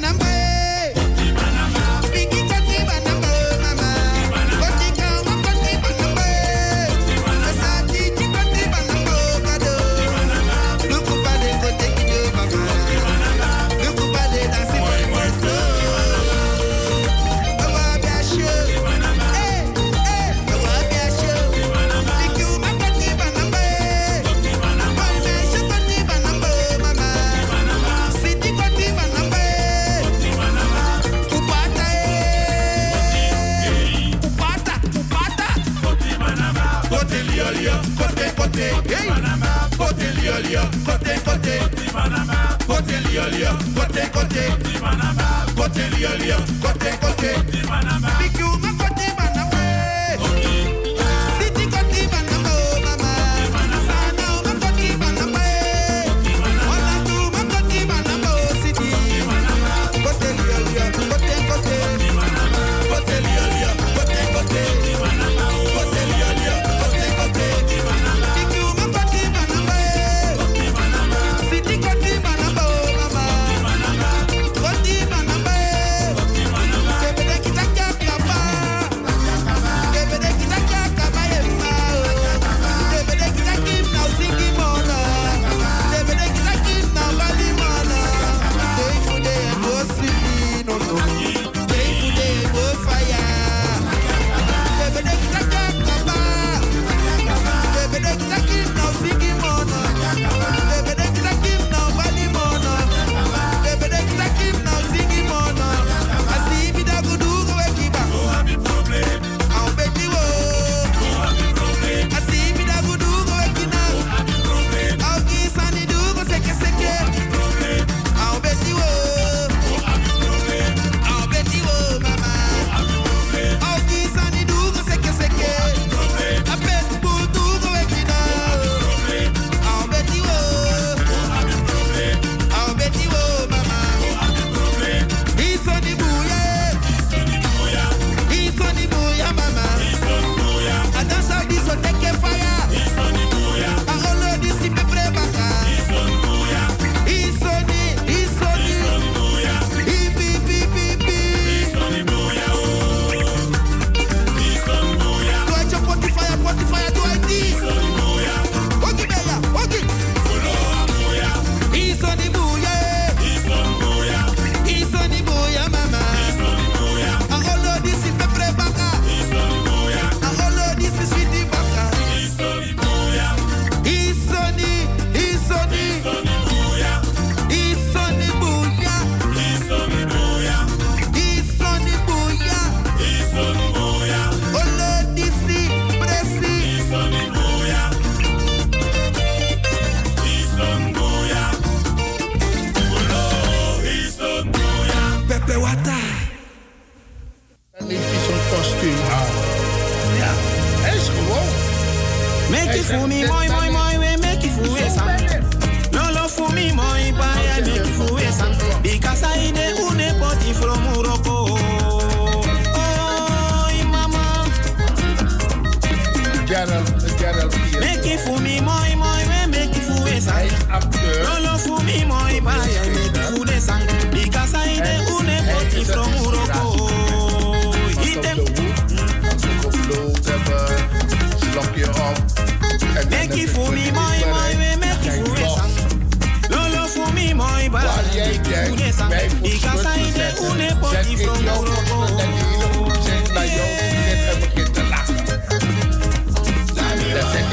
number. lio, côté côté, côté lio lio, côté côté, côté lio lio, côté côté, côté Gerald, Gerald hier. Make it for me, my my we make it for me. Hij is acteur. Lolo for me, my my I make it for us. Because I de une poti from Uroko. Hitem. Als we gevlogen hebben, slok je. Make it for me, my my we make it for us. Lolo for me, my maar make it for me. Because I de une poti from Uroko. Zeg ik jou.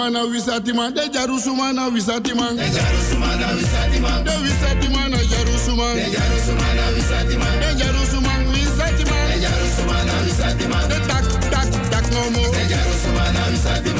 Jarusumana Wisatiman, de Jarusumana Wisatiman, de Jarusumana Wisatiman, de Wisatimana Jarusuman, de Jarusumana Wisatiman, de Jarusuman Wisatiman, de Jarusumana Wisatiman, de Tak Tak Tak no mo, de Jarusumana Wisatiman, de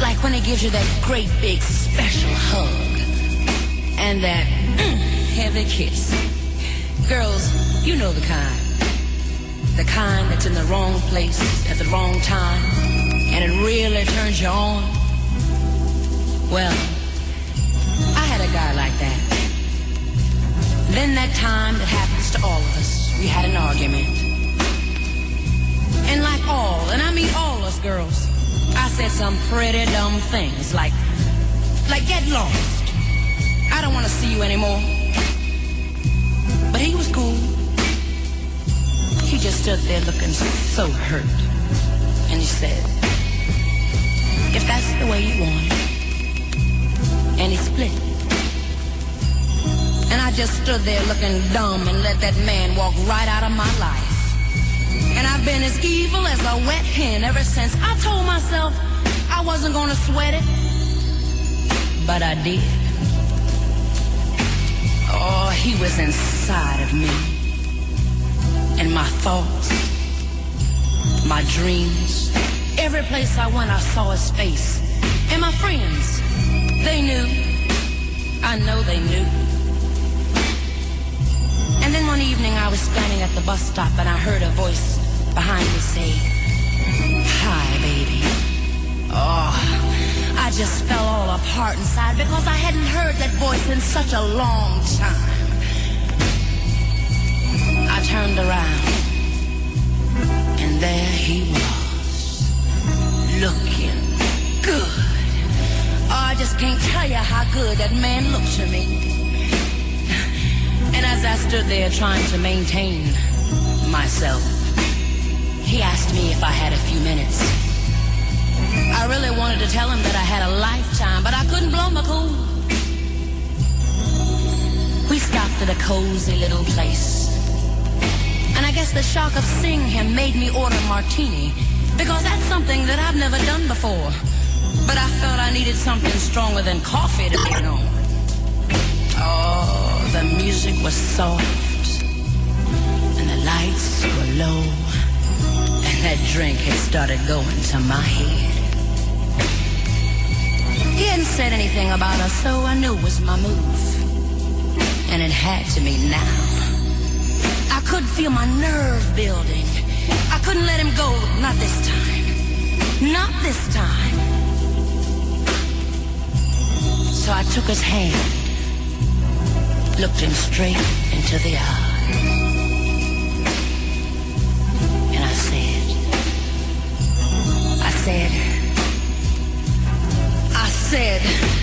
like when he gives you that great big special hug and that mm, heavy kiss. Girls, you know the kind. The kind that's in the wrong place at the wrong time and it really turns you on. Well, I had a guy like that. Then that time that happens to all of us, we had an argument. And like all, and I mean all us girls, said some pretty dumb things like, like get lost. I don't want to see you anymore. But he was cool. He just stood there looking so hurt. And he said, if that's the way you want it. And he split. And I just stood there looking dumb and let that man walk right out of my life. I've been as evil as a wet hen ever since. I told myself I wasn't gonna sweat it. But I did. Oh, he was inside of me. And my thoughts, my dreams. Every place I went, I saw his face. And my friends, they knew. I know they knew. And then one evening I was standing at the bus stop and I heard a voice behind me say, Hi, baby. Oh, I just fell all apart inside because I hadn't heard that voice in such a long time. I turned around and there he was, looking good. Oh, I just can't tell you how good that man looked to me. And as I stood there trying to maintain myself, he asked me if I had a few minutes. I really wanted to tell him that I had a lifetime, but I couldn't blow my cool. We stopped at a cozy little place. And I guess the shock of seeing him made me order martini, because that's something that I've never done before. But I felt I needed something stronger than coffee to get on. Oh, the music was soft, and the lights were low, that drink had started going to my head. He hadn't said anything about us, so I knew it was my move. And it had to be now. I could feel my nerve building. I couldn't let him go, not this time. Not this time. So I took his hand looked him straight into the eye. I said,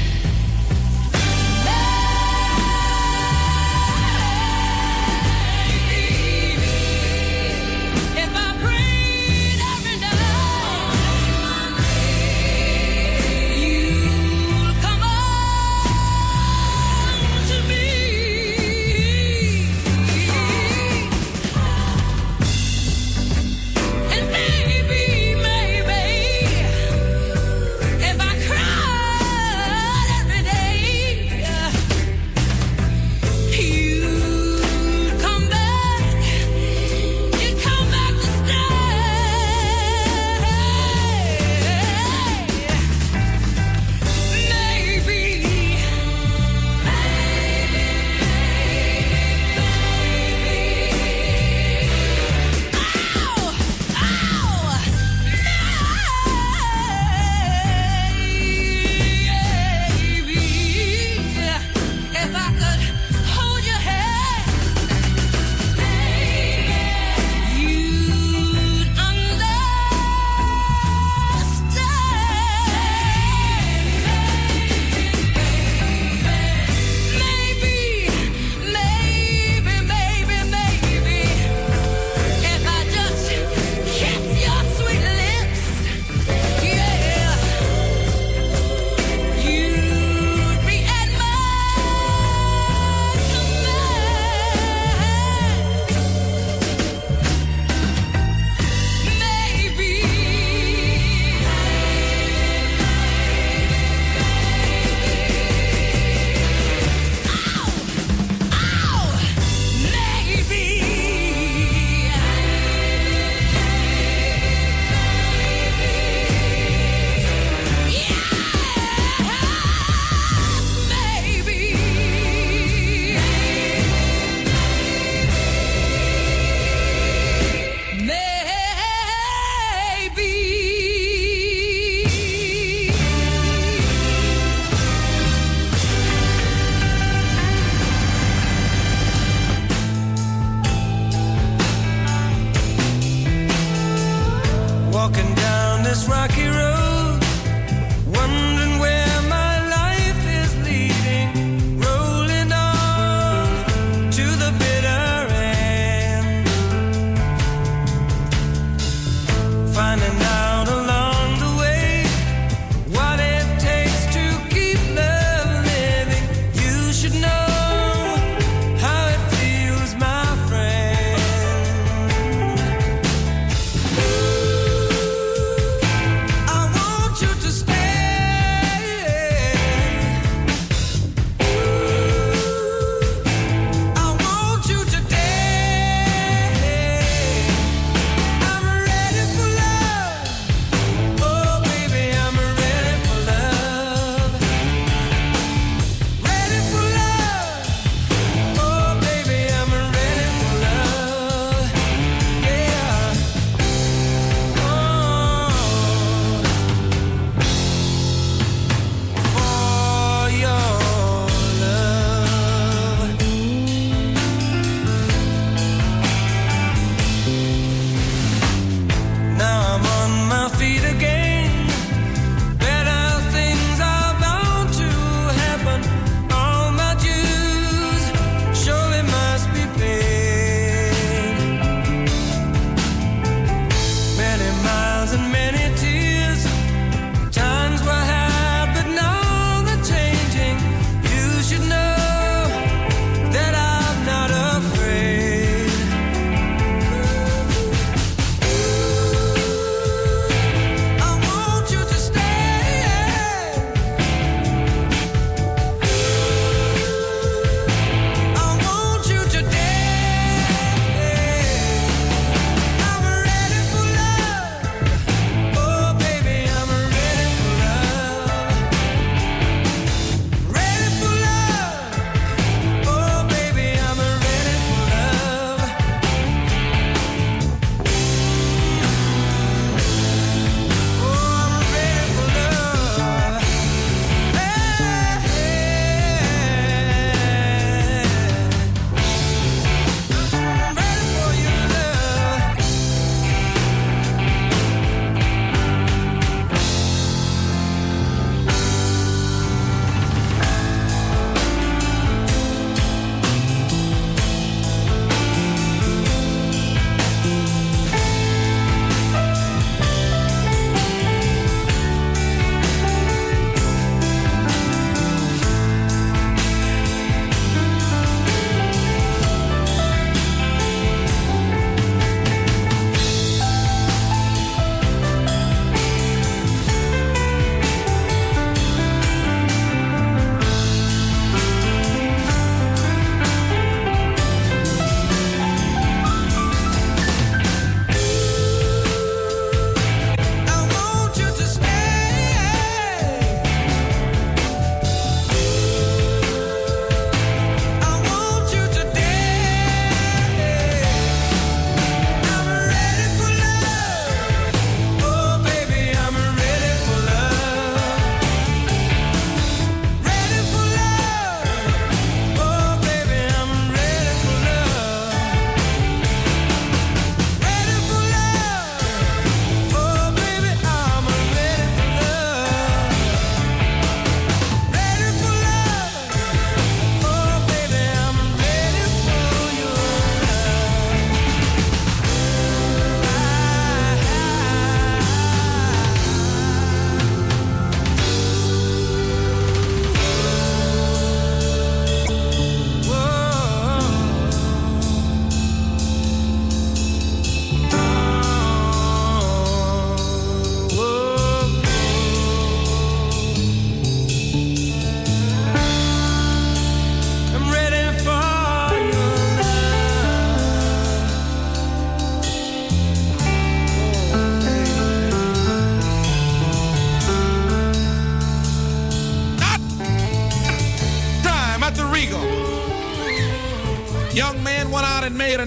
Man.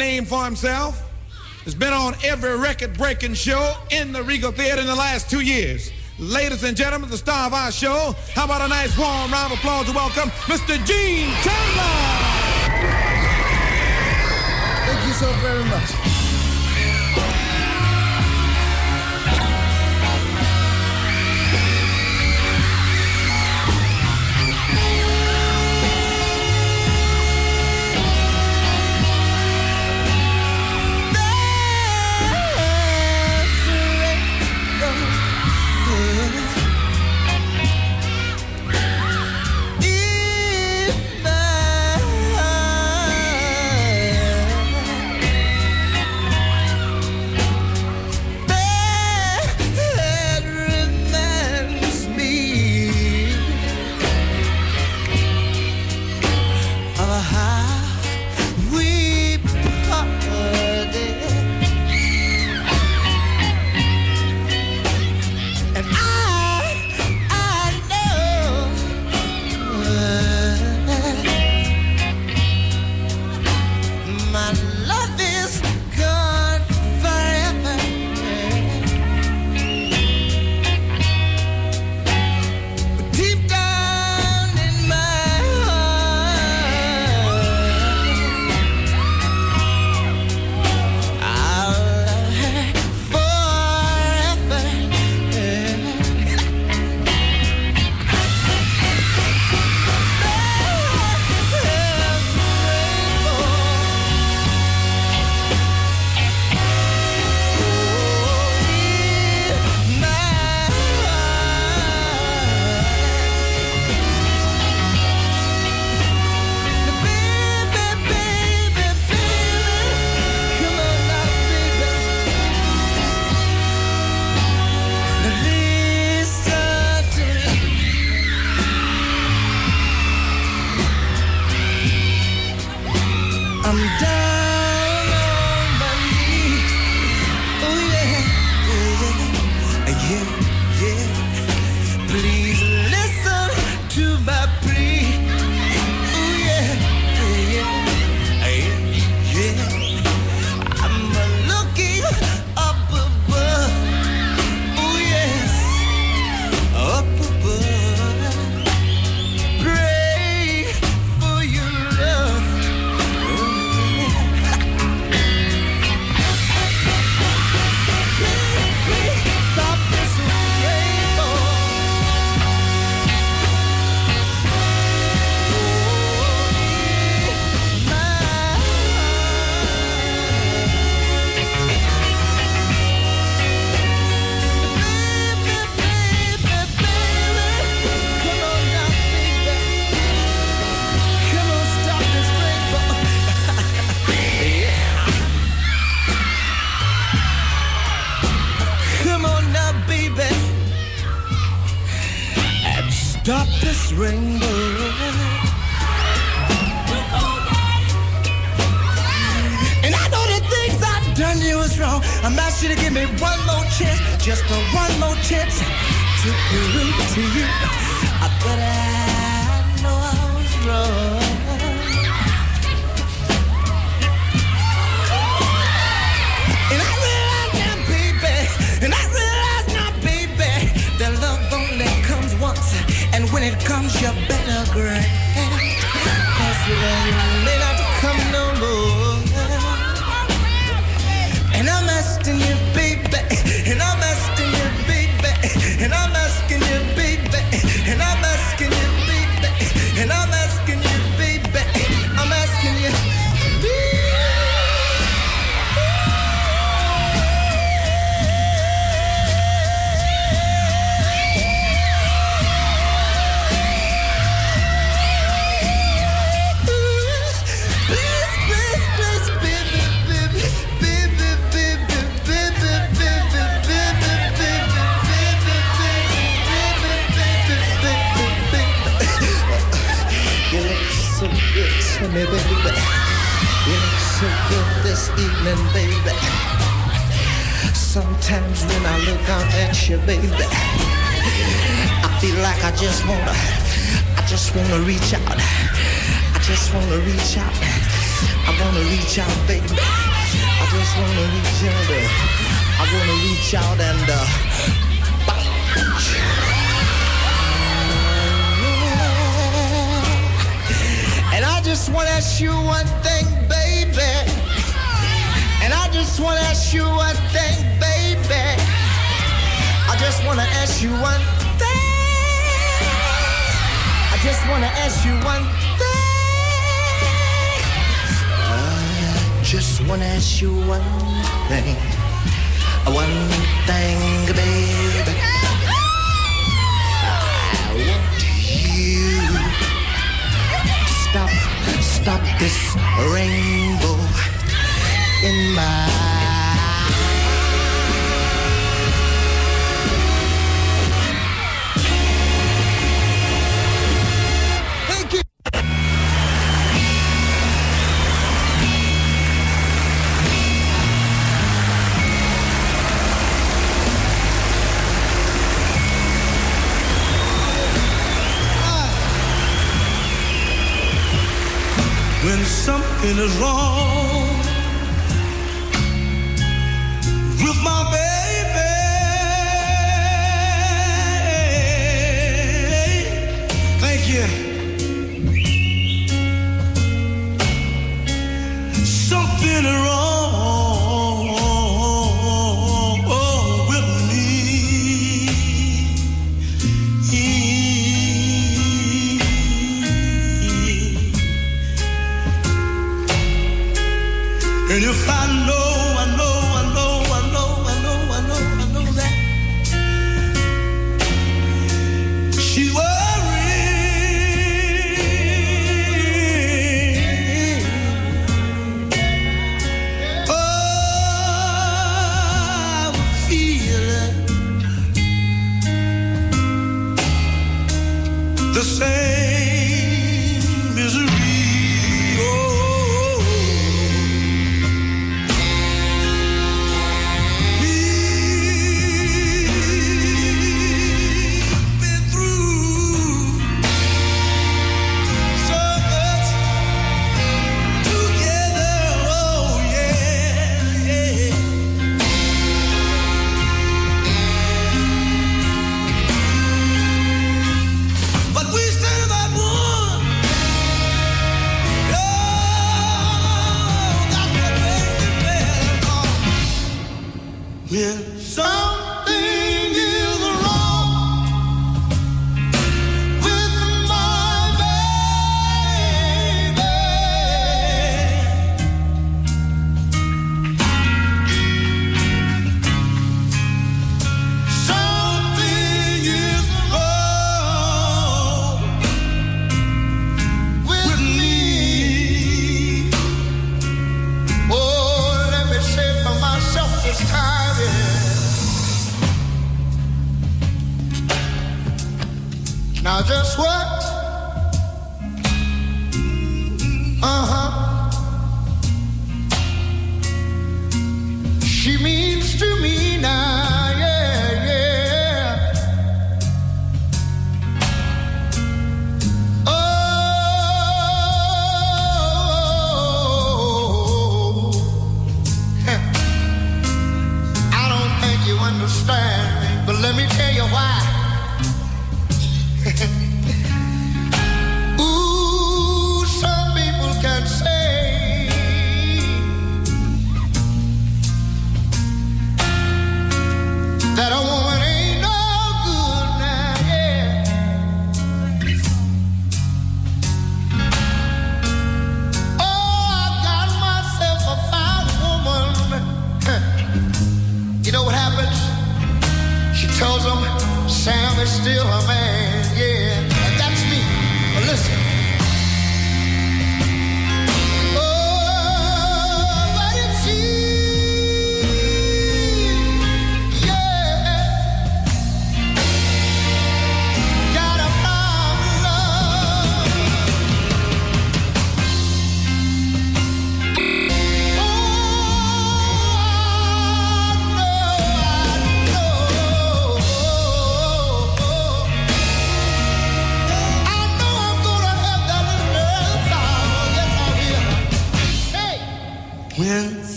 name for himself. He's been on every record breaking show in the Regal Theater in the last two years. Ladies and gentlemen, the star of our show, how about a nice warm round of applause to welcome Mr. Gene Chandler? Thank you so very much. I'm down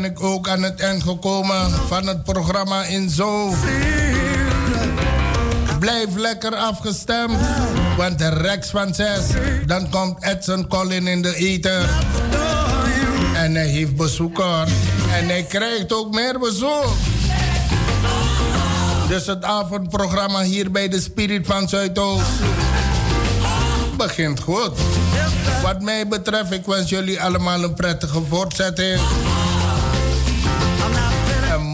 ben ik ook aan het eind gekomen van het programma in Zo. Blijf lekker afgestemd, want de rechts van 6, dan komt Edson Collin in de eten. En hij heeft bezoeker. En hij krijgt ook meer bezoek. Dus het avondprogramma hier bij de Spirit van Zuidoost begint goed. Wat mij betreft, ik wens jullie allemaal een prettige voortzetting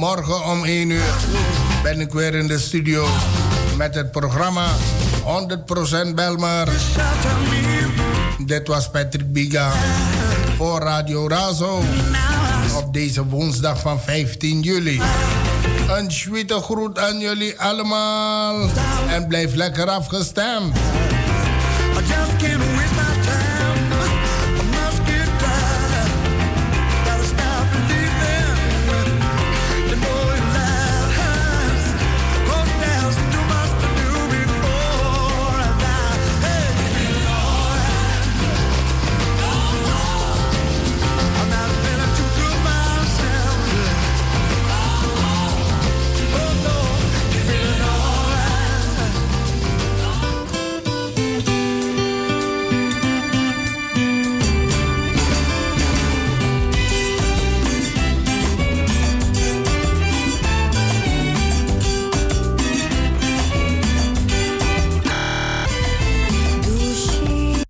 morgen om 1 uur ben ik weer in de studio met het programma 100% Belmar. Dit was Patrick Biga voor Radio Razo op deze woensdag van 15 juli. Een zwitte groet aan jullie allemaal en blijf lekker afgestemd.